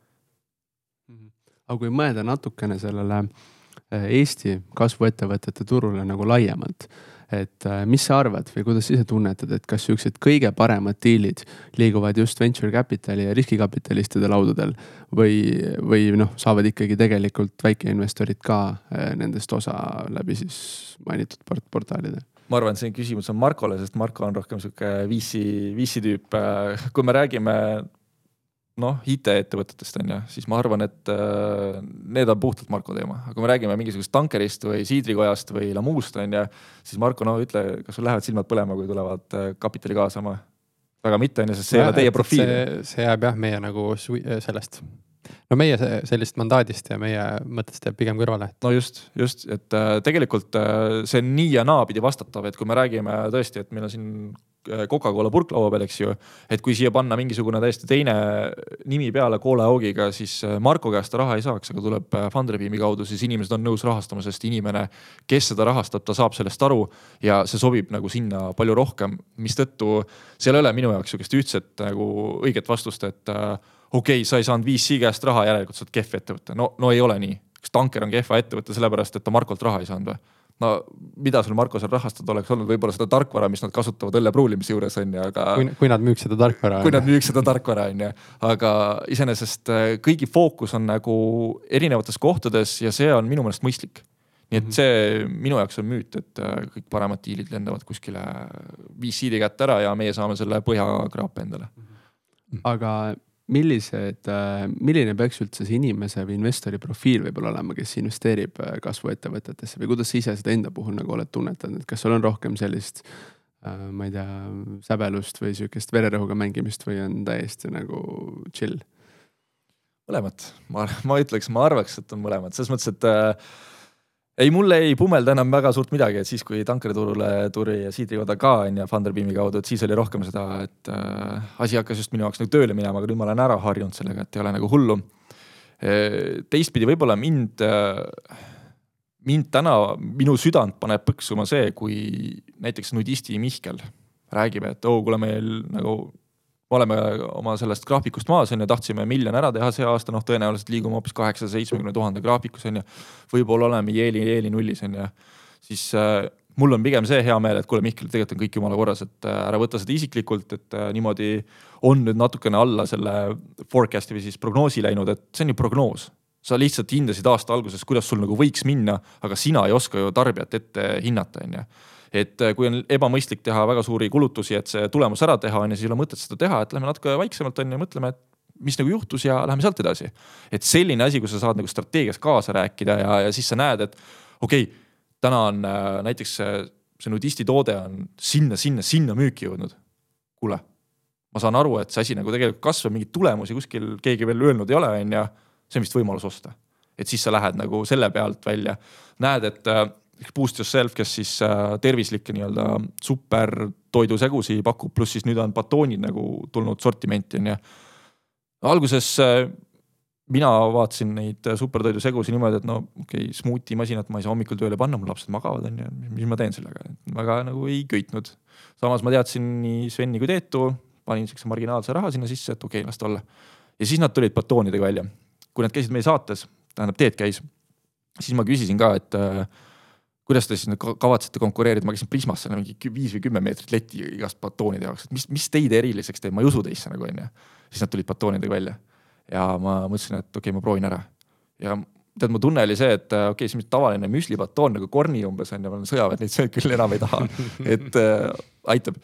aga kui mõelda natukene sellele äh, Eesti kasvuettevõtete turule nagu laiemalt, et äh, mis sa arvad või kuidas ise tunnetad, et kas siuksed kõige paremad diilid liiguvad just venture capital'i ja riskikapitalistide laudadel või, või noh, saavad ikkagi tegelikult väikeinvestorid ka äh, nendest osa läbi siis mainitud port portaalide? ma arvan, see küsimus on Markole, sest Marko on rohkem sihuke VC, VC tüüp. kui me räägime noh, IT-ettevõtetest on ju, siis ma arvan, et äh, need on puhtalt Marko teema, aga kui me räägime mingisugusest tankerist või siidrikojast või Lamuust on ju, siis Marko, no ütle, kas sul lähevad silmad põlema, kui tulevad äh, kapitali kaasama? väga mitte on ju, sest see ei ole teie profiil. see jääb jah, meie nagu sellest no meie sellist mandaadist ja meie mõttest jääb pigem kõrvale. no just, just, et äh, tegelikult äh, see on nii ja naapidi vastatav, et kui me räägime tõesti, et meil on siin äh, Coca-Cola purk laua peal, eks ju. et kui siia panna mingisugune täiesti teine nimi peale Cola Oogiga, siis Marko käest ta raha ei saaks, aga tuleb Funderbeami kaudu, siis inimesed on nõus rahastama, sest inimene, kes seda rahastab, ta saab sellest aru. ja see sobib nagu sinna palju rohkem, mistõttu seal ei ole minu jaoks sihukest ühtset nagu õiget vastust, et okei okay,, sa ei saanud VC käest raha, järelikult sa oled kehv ettevõte. no, no ei ole nii. kas Tanker on kehva ettevõte sellepärast, et ta Markolt raha ei saanud või? no mida sul Marko seal rahastada oleks olnud, võib-olla seda tarkvara, mis nad kasutavad õlle pruulimise juures on ju, aga. kui, nad müüks seda tarkvara. kui nad müüks seda tarkvara on ju, aga iseenesest äh, kõigi fookus on nagu erinevates kohtades ja see on minu meelest mõistlik. nii et mhm. see minu jaoks on müüt, et äh, kõik paremad diilid lendavad kuskile VC-de kätte ära ja meie saame selle põhjakraape endale. aga millised, äh, milline peaks üldse see inimese või investori profiil võib-olla olema, kes investeerib äh, kasvuettevõtetesse või kuidas sa ise seda enda puhul nagu oled tunnetanud, et kas sul on rohkem sellist äh, ma ei tea, säbelust või sihukest vererõhuga mängimist või on täiesti nagu chill? mõlemat, ma, ma ütleks, ma arvaks, et on mõlemad, selles mõttes, et äh, ei, mulle ei pumelda enam väga suurt midagi, et siis, kui tankeriturule tuli siidrikoda ka on ju Funderbeami kaudu, et siis oli rohkem seda, et äh, asi hakkas just minu jaoks nagu tööle minema, aga nüüd ma olen ära harjunud sellega, et ei ole nagu hullu e,. teistpidi võib-olla mind äh,, mind täna, minu südant paneb põksuma see, kui näiteks nudisti Mihkel räägib, et oo oh,, kuule meil nagu oleme oma sellest graafikust maas on ju, tahtsime miljon ära teha see aasta, noh, tõenäoliselt liigume hoopis kaheksasaja seitsmekümne tuhande graafikus on ju. võib-olla oleme jeeli, jeeli nullis on ju, siis äh, mul on pigem see hea meel, et kuule, Mihkel, tegelikult on kõik jumala korras, et äh, ära võta seda isiklikult, et äh, niimoodi on nüüd natukene alla selle forecast'i või siis prognoosi läinud, et see on ju prognoos. Sa lihtsalt hindasid aasta alguses, kuidas sul nagu võiks minna, aga sina ei oska ju tarbijat ette hinnata, on ju et äh, kui on ebamõistlik teha väga suuri kulutusi, et see tulemus ära teha, on ju, siis ei ole mõtet seda teha, et lähme natuke vaiksemalt on ju, mõtleme, et mis nagu juhtus ja lähme sealt edasi. et selline asi, kus sa saad nagu strateegias kaasa rääkida ja, ja siis sa näed, et okei okay,, täna on äh, näiteks see, see nudisti toode on sinna, sinna, sinna müüki jõudnud. kuule, ma saan aru, et see asi nagu tegelikult kasvab, mingeid tulemusi kuskil keegi veel öelnud ei ole, on ju. see on vist võimalus osta. et siis sa lähed nagu selle pealt välja, näed, et äh, Boost Yourself, kes siis äh, tervislikke nii-öelda supertoidusegusi pakub, pluss siis nüüd on batoonid nagu tulnud sortimenti on ju. alguses äh, mina vaatasin neid supertoidusegusi niimoodi, et no okei okay,, smuuti masinat ma ei saa hommikul tööle panna, mul lapsed magavad, on ju, mis ma teen sellega, väga nagu ei köitnud. samas ma teadsin nii Sveni kui Teetu, panin siukse marginaalse raha sinna sisse, et okei okay,, las ta olla. ja siis nad tulid batoonidega välja. kui nad käisid meie saates, tähendab Teet käis, siis ma küsisin ka, et äh, kuidas te siis nüüd kavatsete konkureerida, ma käisin Prismasse mingi viis või kümme meetrit leti igast batoonide jaoks, et mis, mis teid eriliseks teeb, ma ei usu teisse nagu onju. siis nad tulid batoonidega välja ja ma mõtlesin, et okei okay,, ma proovin ära. ja tead, mu tunne oli see, et okei okay,, see on tavaline müslibatoon nagu korni umbes onju, ma olen sõjaväe, neid sööd küll enam ei taha, et äh, aitab.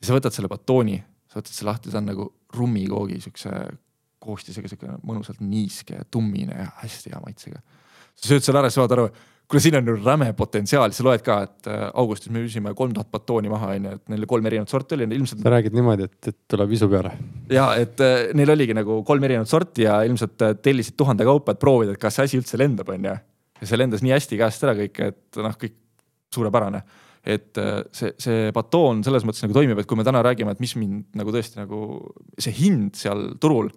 ja sa võtad selle batooni, sa võtad selle lahti, see on nagu rummikoogi siukse koostisega, siuke mõnusalt niiske ja tummine ja hästi hea maitsega. sa sööd selle ära, sa saad aru kuule, siin on ju räme potentsiaal, sa loed ka, et äh, augustis me müüsime kolm tuhat batooni maha, on ju, et neil kolm erinevat sorti oli, ilmselt. sa räägid niimoodi, et, et tuleb isu peale. ja et äh, neil oligi nagu kolm erinevat sorti ja ilmselt äh, tellisid tuhande kaupa, et proovida, et kas see asi üldse lendab, on ju. ja see lendas nii hästi käest ära kõik, et noh, kõik suurepärane et see, see batoon selles mõttes nagu toimib, et kui me täna räägime, et mis mind nagu tõesti nagu see hind seal turul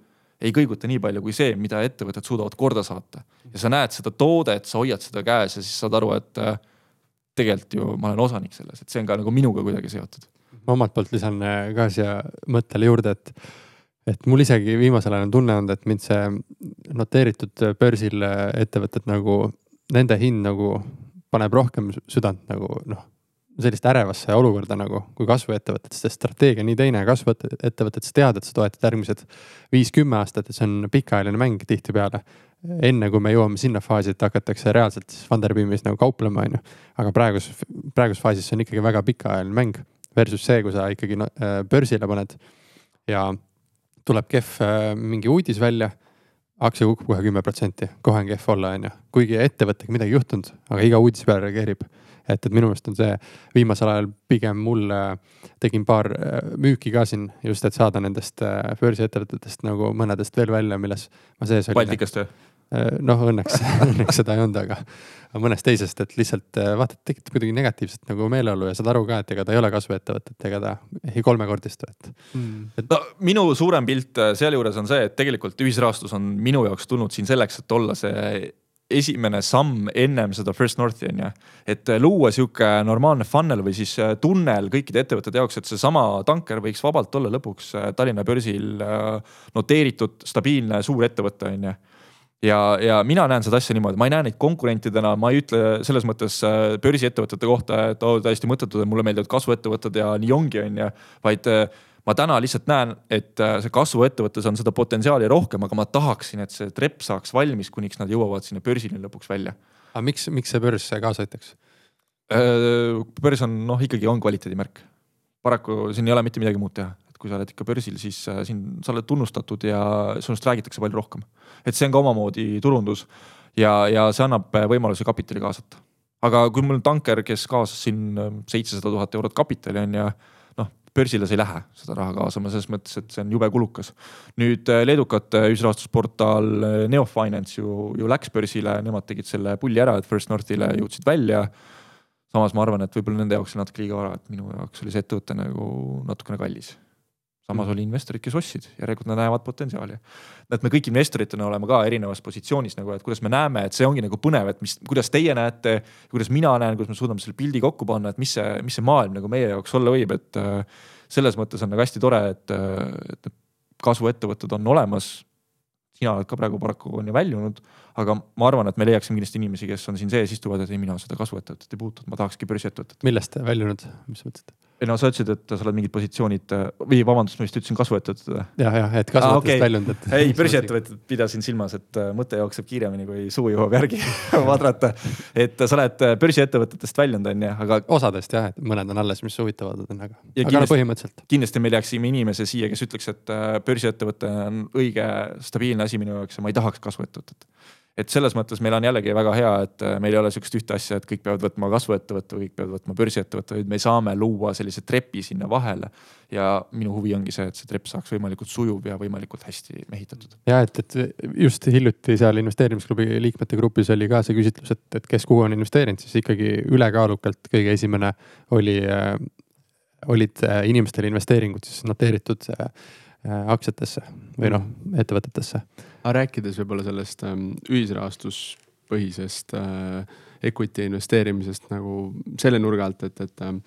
ei kõiguta nii palju kui see, mida ettevõtted suudavad korda saata. ja sa näed seda toodet, sa hoiad seda käes ja siis saad aru, et äh, tegelikult ju ma olen osanik selles, et see on ka nagu minuga kuidagi seotud. ma omalt poolt lisan äh, ka siia mõttele juurde, et, et mul isegi viimasel ajal on tunne olnud, et mind see noteeritud börsil ettevõtted nagu, nende hind nagu paneb rohkem südant nagu noh sellist ärevasse olukorda nagu, kui kasvuettevõtted, sest strateegia on nii teine, kasvuettevõtted, sa tead, et sa toetad järgmised viis-kümme aastat, et see on pikaajaline mäng tihtipeale. enne kui me jõuame sinna faasi, et hakatakse reaalselt Funderbeamis nagu kauplema, on ju. aga praeguses, praeguses faasis see on ikkagi väga pikaajaline mäng versus see, kui sa ikkagi äh, börsile paned ja tuleb kehv äh, mingi uudis välja aktsia kukub kohe kümme protsenti, kohe on kehv olla, on ju. kuigi ettevõttega midagi juhtunud, aga iga uudise peale reageerib et, et minu meelest on see viimasel ajal pigem mul tegin paar äh, müüki ka siin just, et saada nendest äh, börsiettevõtetest nagu mõnedest veel välja, milles ma sees olin. Baltikast või? Äh, noh, õnneks õnneks seda ei olnud, aga mõnest teisest, et lihtsalt vaata, tekitab kuidagi negatiivset nagu meeleolu ja saad aru ka, et ega ta ei ole kasvuettevõte, et ega ta ei kolmekordistu, et mm.. et no minu suurem pilt sealjuures on see, et tegelikult ühisrahastus on minu jaoks tulnud siin selleks, et olla see esimene samm ennem seda First Northi on ju. et äh, luua sihuke normaalne funnel või siis äh, tunnel kõikide ettevõtete jaoks, et seesama tanker võiks vabalt olla lõpuks äh, Tallinna börsil noteeritud stabiilne suur ettevõte on ju. Ja, ja mina näen seda asja niimoodi, ma ei näe neid konkurentidena, ma ei ütle selles mõttes börsiettevõtete kohta, et oo oh, täiesti mõttetud, mulle meeldivad kasvuettevõtted ja nii ongi, on ju, vaid ma täna lihtsalt näen, et äh, see kasvuettevõttes on seda potentsiaali rohkem, aga ma tahaksin, et see trepp saaks valmis, kuniks nad jõuavad sinna börsini lõpuks välja. aga miks, miks see börs kaasa aitaks? Äh, börs on noh, ikkagi on kvaliteedimärk. paraku siin ei ole mitte midagi muud teha, et kui sa oled ikka börsil, siis äh, siin sa oled tunnustatud ja sinust räägitakse palju rohkem. et see on ka omamoodi turundus ja, ja see annab võimaluse kapitali kaasata. aga kui mul tanker, kes kaasas siin seitsesada tuhat eurot kapitali on ja börsile sa ei lähe seda raha kaasama, selles mõttes, et see on jube kulukas. nüüd äh, leedukate ühisrahastusportaal äh, Neofinance ju, ju läks börsile, nemad tegid selle pulli ära, et First Northile jõudsid välja. samas ma arvan, et võib-olla nende jaoks on natuke liiga vara, et minu jaoks oli see ettevõte nagu natukene kallis samas oli investorid, kes ostsid, järelikult nad näevad potentsiaali. et me kõik investoritena oleme ka erinevas positsioonis nagu, et kuidas me näeme, et see ongi nagu põnev, et mis, kuidas teie näete, kuidas mina näen, kuidas me suudame selle pildi kokku panna, et mis see, mis see maailm nagu meie jaoks olla võib, et äh, selles mõttes on nagu hästi tore, et, äh, et kasvuettevõtted on olemas sina oled ka praegu paraku on ju väljunud, aga ma arvan, et me leiaksime kindlasti inimesi, kes on siin sees, istuvad, et ei, mina seda kasvuettevõtet ei puutu, ma tahakski börsiettevõtet. millest väljunud, mis sa mõtlesid? Ei no sa ütlesid, et sa oled mingid positsioonid või vabandust, ma vist ütlesin kasvuettevõtted. jah, jah, et kasvuettevõttest ah, okay. väljunud, et. ei, börsiettevõtted pidasin silmas, et äh, mõte jookseb kiiremini kui suu jõuab järgi vadrata. et sa oled äh, börsiettevõtetest väljunud, on ju, aga. osadest jah, et mõned on alles, mis huvitavad on, aga, aga kindlasti, põhimõtteliselt. kindlasti me leiaksime inimese siia, kes ütleks, et äh, börsiettevõte on õige stabiilne asi minu jaoks ja ma ei tahaks kasvuettevõtet et selles mõttes meil on jällegi väga hea, et äh, meil ei ole sihukest ühte asja, et kõik peavad võtma kasvuettevõtte või kõik peavad võtma börsiettevõtte, vaid me saame luua sellise trepi sinna vahele. ja minu huvi ongi see, et see trepp saaks võimalikult sujuv ja võimalikult hästi mehitatud. ja et, et just hiljuti seal investeerimisklubi liikmete grupis oli ka see küsitlus, et, et kes kuhu on investeerinud, siis ikkagi ülekaalukalt kõige esimene oli äh,, olid äh, inimestele investeeringud siis noteeritud aktsiatesse või noh, ettevõtetesse. Aga rääkides võib-olla sellest ähm, ühisrahastuspõhisest äh, equity investeerimisest nagu selle nurga alt, et, et ähm,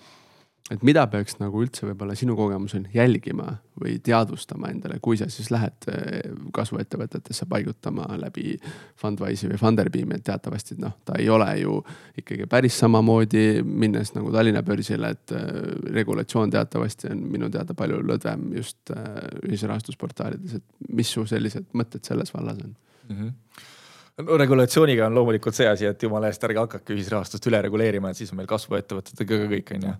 et mida peaks nagu üldse võib-olla sinu kogemusel jälgima või teadvustama endale, kui sa siis lähed eh, kasvuettevõtetesse paigutama läbi Fundwise'i või Funderbeami, et teatavasti noh, ta ei ole ju ikkagi päris samamoodi minnes nagu Tallinna börsile, et äh, regulatsioon teatavasti on minu teada palju lõdvem just äh, ühisrahastusportaalides, et mis su sellised mõtted selles vallas on mm? -hmm regulatsiooniga on loomulikult see asi, et jumala eest ärge hakake ühisrahastust üle reguleerima, et siis on meil kasvuettevõtetega ka kõik, on ju.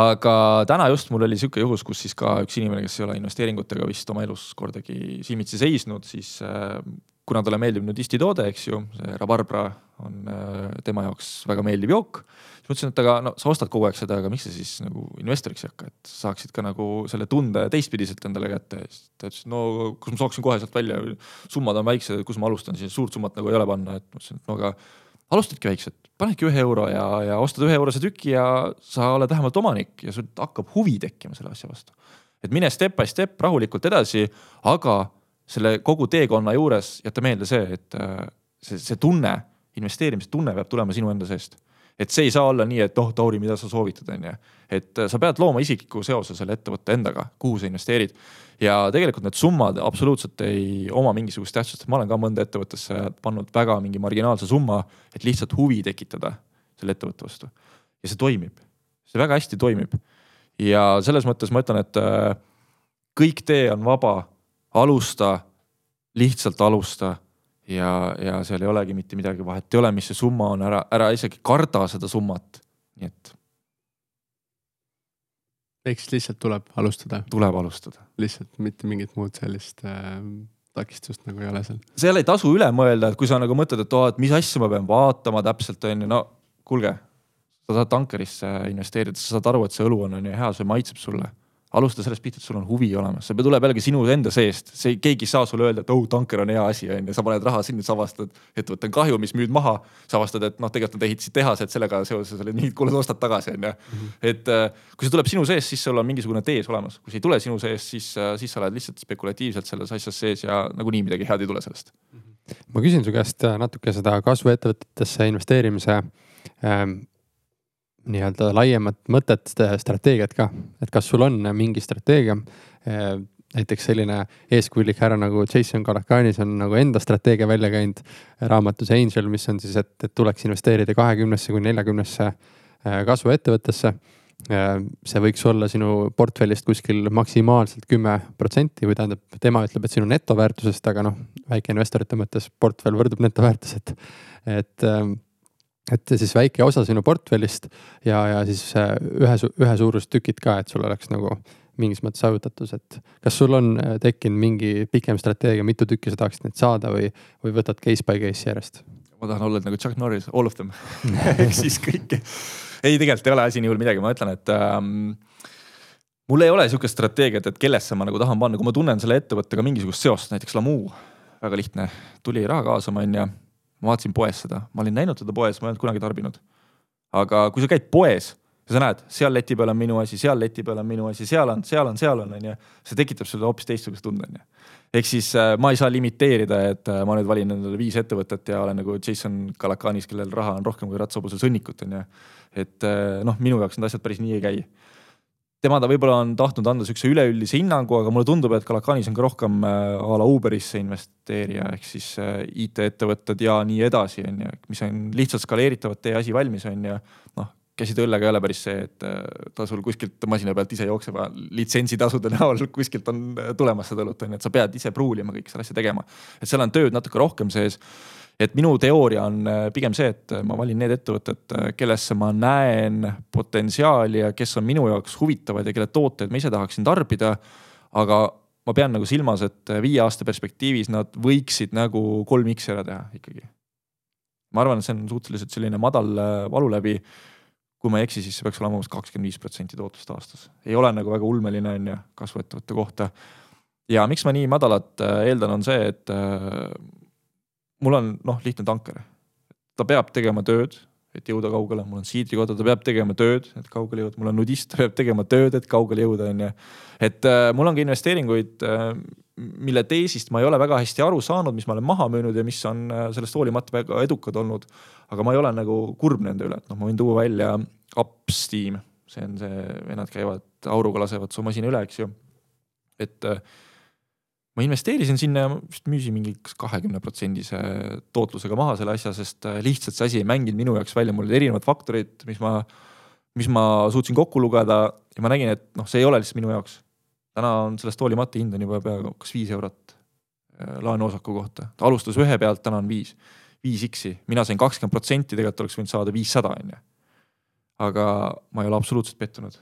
aga täna just mul oli sihuke juhus, kus siis ka üks inimene, kes ei ole investeeringutega vist oma elus kordagi silmitsi seisnud, siis äh, kuna talle meeldib nudisti toode, eks ju, see rabarbra on tema jaoks väga meeldiv jook siis ma ütlesin, et aga no sa ostad kogu aeg seda, aga miks sa siis nagu investoriks ei hakka, et saaksid ka nagu selle tunde teistpidiselt endale kätte. siis ta ütles, no kus ma saaksin kohe sealt välja, summad on väiksed, kus ma alustan, siis suurt summat nagu ei ole panna, et ma ütlesin, et no aga alustadki väikselt, panedki ühe euro ja, ja ostad ühe eurose tüki ja sa oled vähemalt omanik ja sul hakkab huvi tekkima selle asja vastu. et mine step by step rahulikult edasi, aga selle kogu teekonna juures jäta meelde see, et äh, see, see tunne, investeerimise tunne peab tulema sinu enda seest et see ei saa olla nii, et noh, Tauri, mida sa soovitad, on ju. et äh, sa pead looma isikliku seose selle ettevõtte endaga, kuhu sa investeerid. ja tegelikult need summad absoluutselt ei oma mingisugust tähtsust, ma olen ka mõnda ettevõttesse pannud väga mingi marginaalse summa, et lihtsalt huvi tekitada selle ettevõtte vastu. ja see toimib, see väga hästi toimib. ja selles mõttes ma ütlen, et äh, kõik tee on vaba, alusta, lihtsalt alusta ja, ja seal ei olegi mitte midagi vahet ei ole, mis see summa on, ära, ära isegi karda seda summat, nii et. ehk siis lihtsalt tuleb alustada? tuleb alustada. lihtsalt mitte mingit muud sellist äh, takistust nagu ei ole seal. seal ei tasu üle mõelda, et kui sa nagu mõtled, et oo, et mis asja ma pean vaatama täpselt on ju, no kuulge. sa tahad tankerisse investeerida, sa saad aru, et see õlu on, on ju hea, see maitseb sulle alusta sellest pihta, et sul on huvi olemas, see tuleb jällegi sinu enda seest, see keegi ei saa sulle öelda, et oh, tanker on hea asi, on ju, sa paned raha sinna, sa avastad, ettevõte on kahju, mis müüd maha. sa avastad, et noh, tegelikult nad ehitasid tehase, et sellega seoses olid nii, kuule, ostad tagasi, on ju. Mhm. et äh, kui see tuleb sinu seest, siis sul on mingisugune tees olemas, kui see ei tule sinu seest, siis, äh, siis sa oled lihtsalt spekulatiivselt selles asjas sees ja nagunii midagi head ei tule sellest. ma küsin su käest äh, natuke seda kasvuettevõtetesse investeerimise ähm, nii-öelda laiemat mõtet, strateegiat ka, et kas sul on mingi strateegia? Eh, näiteks selline eeskujulik härra nagu Jason Kalakanis on nagu enda strateegia välja käinud raamatus Angel, mis on siis, et, et tuleks investeerida kahekümnesse kuni neljakümnesse eh, kasvuettevõttesse. Eh, see võiks olla sinu portfellist kuskil maksimaalselt kümme protsenti või tähendab, tema ütleb, et sinu netoväärtusest, aga noh, väikeinvestorite mõttes portfell võrdub netoväärtus, et, et et siis väike osa sinu portfellist ja, ja siis äh, ühe, ühe suurust tükid ka, et sul oleks nagu mingis mõttes sajutatus, et kas sul on äh, tekkinud mingi pikem strateegia, mitu tükki sa tahaksid neid saada või, või võtad case by case järjest? ma tahan olla nagu Chuck Norris, all of them. Ehk siis kõike. ei, tegelikult ei ole asi nii hull midagi, ma ütlen, et ähm, mul ei ole sihukest strateegiat, et kellesse ma nagu tahan panna, kui ma tunnen selle ettevõttega mingisugust seost, näiteks Lamu, väga lihtne, tuli raha kaasama, onju ma vaatasin poes seda, ma olin näinud teda poes, ma ei olnud kunagi tarbinud. aga kui sa käid poes ja sa näed, seal leti peal on minu asi, seal leti peal on minu asi, seal on, seal on, seal on, onju. see tekitab sulle hoopis teistsuguse tunde, onju. ehk siis äh, ma ei saa limiteerida, et äh, ma nüüd valin endale viis ettevõtet ja olen nagu Jason Kalakanis, kellel raha on rohkem kui ratsahobusel sõnnikut, onju. et äh, noh, minu jaoks need asjad päris nii ei käi tema ta võib-olla on tahtnud anda siukse üleüldise hinnangu, aga mulle tundub, et Kalakanis on ka rohkem äh, a la Uberisse investeerija ehk siis äh, IT-ettevõtted ja nii edasi, on ju, mis on lihtsalt skaleeritavad, tee asi valmis, on ju. noh, käsid õllega ei ole päris see, et äh, ta sul kuskilt masina pealt ise jookseb, litsentsitasude näol kuskilt on tulemas seda õlut, on ju, et sa pead ise pruulima kõik seda asja tegema. et seal on tööd natuke rohkem sees et minu teooria on äh, pigem see, et ma valin need ettevõtted, äh, kellesse ma näen potentsiaali ja kes on minu jaoks huvitavad ja kelle tooteid ma ise tahaksin tarbida. aga ma pean nagu silmas, et äh, viie aasta perspektiivis nad võiksid nagu kolm X-i ära teha ikkagi. ma arvan, et see on suhteliselt selline madal valuläbi. kui ma ei eksi, siis see peaks olema umbes kakskümmend viis protsenti tootlust aastas, ei ole nagu väga ulmeline on ju kasvuettevõtte kohta. ja miks ma nii madalat eeldan, on see, et mul on noh, lihtne tanker. ta peab tegema tööd, et jõuda kaugele, mul on siidrikoda, ta peab tegema tööd, et kaugele jõuda, mul on nudist, ta peab tegema tööd, et kaugele jõuda, on ju. et äh, mul on ka investeeringuid äh,, mille teesist ma ei ole väga hästi aru saanud, mis ma olen maha müünud ja mis on äh, sellest hoolimata väga edukad olnud. aga ma ei ole nagu kurb nende üle, et noh, ma võin tuua välja Upsteam, see on see, vennad käivad auruga lasevad su masina üle, eks ju. et äh, ma investeerisin sinna ja vist müüsin mingi kahekümne protsendise tootlusega maha selle asja, sest äh, lihtsalt see asi ei mänginud minu jaoks välja, mul olid erinevad faktorid, mis ma, mis ma suutsin kokku lugeda ja ma nägin, et noh, see ei ole lihtsalt minu jaoks. täna on sellest hoolimata hind on juba peaaegu kas viis eurot äh, laenuosaku kohta, ta alustas ühe pealt, täna on viis, viis X-i, mina sain kakskümmend protsenti, tegelikult oleks võinud saada viissada on ju. aga ma ei ole absoluutselt pettunud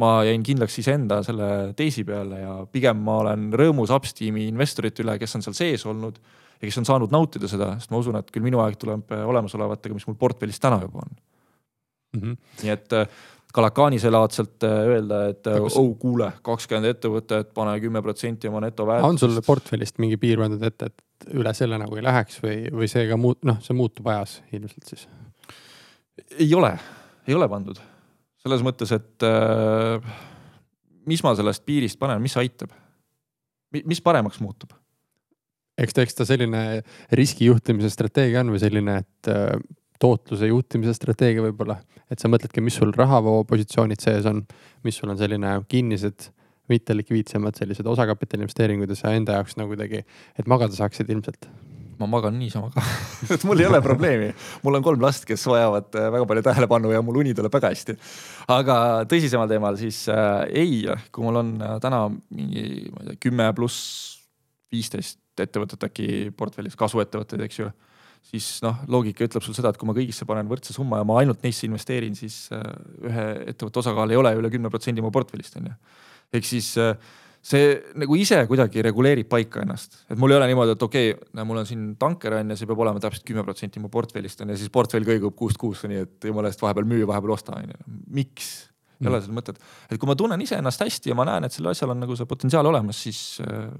ma jäin kindlaks iseenda selle teisi peale ja pigem ma olen rõõmus Upsteami investorite üle, kes on seal sees olnud ja kes on saanud nautida seda, sest ma usun, et küll minu aeg tuleb olemasolevatega, mis mul portfellis täna juba on mm. -hmm. nii et äh, Kalakaanise laadselt äh, öelda, et äh, Kus... oh kuule, kakskümmend ettevõtet, pane kümme protsenti oma netoväärtust. on sul portfellist mingi piir pandud ette, et üle selle nagu ei läheks või, või see ka muut-, noh, see muutub ajas ilmselt siis? ei ole, ei ole pandud selles mõttes, et äh, mis ma sellest piirist panen, mis aitab? mis paremaks muutub? eks ta, eks ta selline riskijuhtimise strateegia on või selline, et äh, tootluse juhtimise strateegia võib-olla, et sa mõtledki, mis sul rahavoopositsioonid sees on, mis sul on selline kinnised, mitte likviidsemad sellised osakapitali investeeringud ja sa enda jaoks nagu kuidagi, et magada saaksid ilmselt ma magan niisama ka et mul ei ole probleemi. mul on kolm last, kes vajavad äh, väga palju tähelepanu ja mul uni tuleb väga hästi. aga tõsisemal teemal siis äh, ei, kui mul on äh, täna mingi, ma ei tea, kümme pluss viisteist ettevõtet äkki portfellis, kasvuettevõtteid, eks ju siis noh, loogika ütleb sul seda, et kui ma kõigisse panen võrdse summa ja ma ainult neisse investeerin, siis äh, ühe ettevõtte osakaal ei ole üle kümne protsendi mu portfellist on ju. ehk siis äh, see nagu ise kuidagi reguleerib paika ennast, et mul ei ole niimoodi, et okei okay,, mul on siin tanker on ja see peab olema täpselt kümme protsenti mu portfellist on ja siis portfell kõigub kuust kuusse, nii et jumala eest vahepeal müü, vahepeal osta on ju. miks? ei ole seal mõtet, et kui ma tunnen iseennast hästi ja ma näen, et sellel asjal on nagu see potentsiaal olemas, siis äh,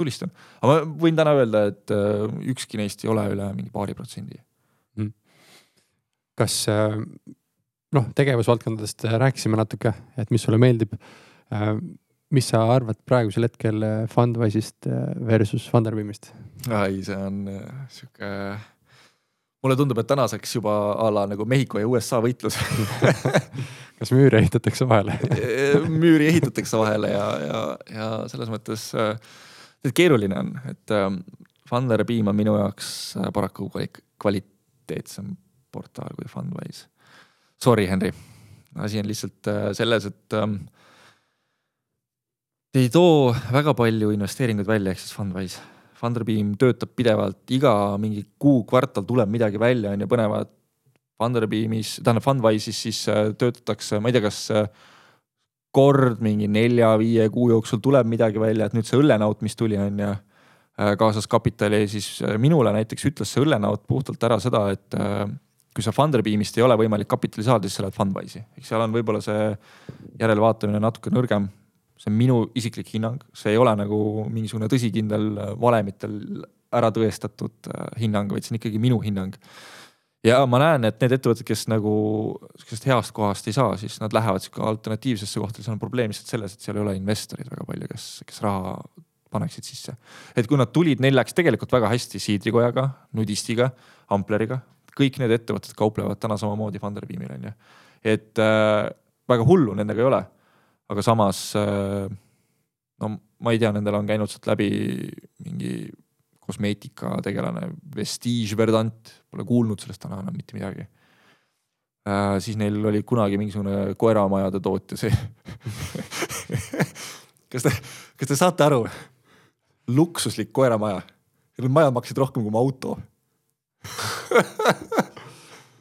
tulistan. aga ma võin täna öelda, et äh, ükski neist ei ole üle mingi paari protsendi mm.. kas äh, noh, tegevusvaldkondadest rääkisime natuke, et mis sulle meeldib äh, mis sa arvad praegusel hetkel äh, Fundwise'ist äh, versus Funderbeamist? ai, see on äh, sihuke, mulle tundub, et tänaseks juba a la nagu Mehhiko ja USA võitlus kas müüri ehitatakse vahele müüri ehitatakse vahele ja, ja, ja selles mõttes äh, keeruline on, et Funderbeam on minu jaoks paraku kvaliteetsem portaal kui Fundwise. Sorry, Henry, asi on lihtsalt selles, et äh, ei too väga palju investeeringuid välja, ehk siis Fundwise. Funderbeam töötab pidevalt, iga mingi kuu, kvartal tuleb midagi välja, on ju, põnevat. Funderbeamis, tähendab Fundwise'is siis äh, töötatakse, ma ei tea, kas äh, kord mingi nelja-viie kuu jooksul tuleb midagi välja, et nüüd see õllenaut, mis tuli, on ju, äh, kaasas kapitali, siis minule näiteks ütles see õllenaut puhtalt ära seda, et kui sa Funderbeamist ei ole võimalik kapitali saada, siis sa lähed Fundwise'i, ehk seal on võib-olla see järelevaatamine natuke nõrgem see on minu isiklik hinnang, see ei ole nagu mingisugune tõsikindel äh, valemitel ära tõestatud äh, hinnang, vaid see on ikkagi minu hinnang. ja ma näen, et need ettevõtted, kes nagu sihukesest heast kohast ei saa, siis nad lähevad sihuke alternatiivsesse kohta, seal on probleem lihtsalt selles, et seal ei ole investoreid väga palju, kes, kes raha paneksid sisse. et kui nad tulid, neil läks tegelikult väga hästi Siidrikojaga, Nudistiga, Ampleriga, kõik need ettevõtted kauplevad täna samamoodi Funderbeamil on ju. et äh, väga hullu nendega ei ole aga samas äh, no ma ei tea, nendel on käinud sealt läbi mingi kosmeetikategelane Vestige Verdant, pole kuulnud sellest täna enam mitte midagi äh,. siis neil oli kunagi mingisugune koeramajade tootja, see kas te, kas te saate aru? luksuslik koeramaja, need majad maksid rohkem kui mu auto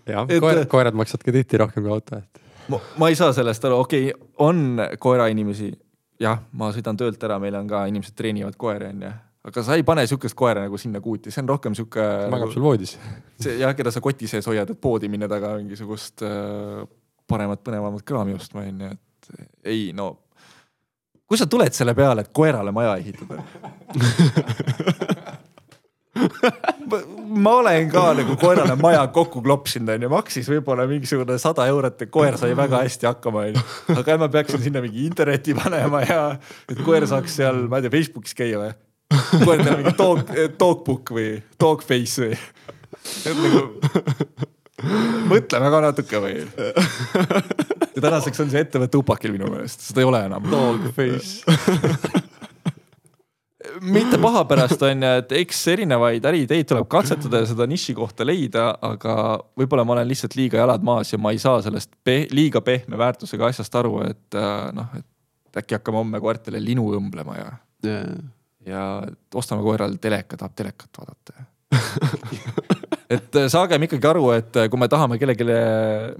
jah, koerad, koerad maksavad ka tihti rohkem kui auto, et ma, ma ei saa sellest aru, okei okay,, on koerainimesi. jah, ma sõidan töölt ära, meil on ka inimesed treenivad koeri, onju aga sa ei pane sihukest koera nagu sinna kuuti, see on rohkem sihuke. magab nagu, sul voodis. see jah, keda sa koti sees hoiad, et poodi minna taga mingisugust äh, paremat, põnevamat kraami ostma onju, et ei no. kui sa tuled selle peale, et koerale maja ehitada ma olen ka nagu koerale maja kokku klopsinud onju, maksis võib-olla mingisugune sada eurot ja koer sai väga hästi hakkama onju. aga ma peaksin sinna mingi interneti panema ja et koer saaks seal, ma ei tea, Facebookis käia või? koer teeb mingi dog, dogbook või dogface või? Nagu, mõtleme ka natuke või? ja tänaseks on see ettevõte upakil minu meelest, seda ei ole enam. Dogface mitte paha pärast on ju, et eks erinevaid äriideid tuleb katsetada ja seda niši kohta leida, aga võib-olla ma olen lihtsalt liiga jalad maas ja ma ei saa sellest pe liiga pehme väärtusega asjast aru, et äh, noh, et äkki hakkame homme koertele linu õmblema ja yeah., ja ostame koerale teleka, tahab telekat vaadata. Et äh, saagem ikkagi aru, et äh, kui me tahame kellelegi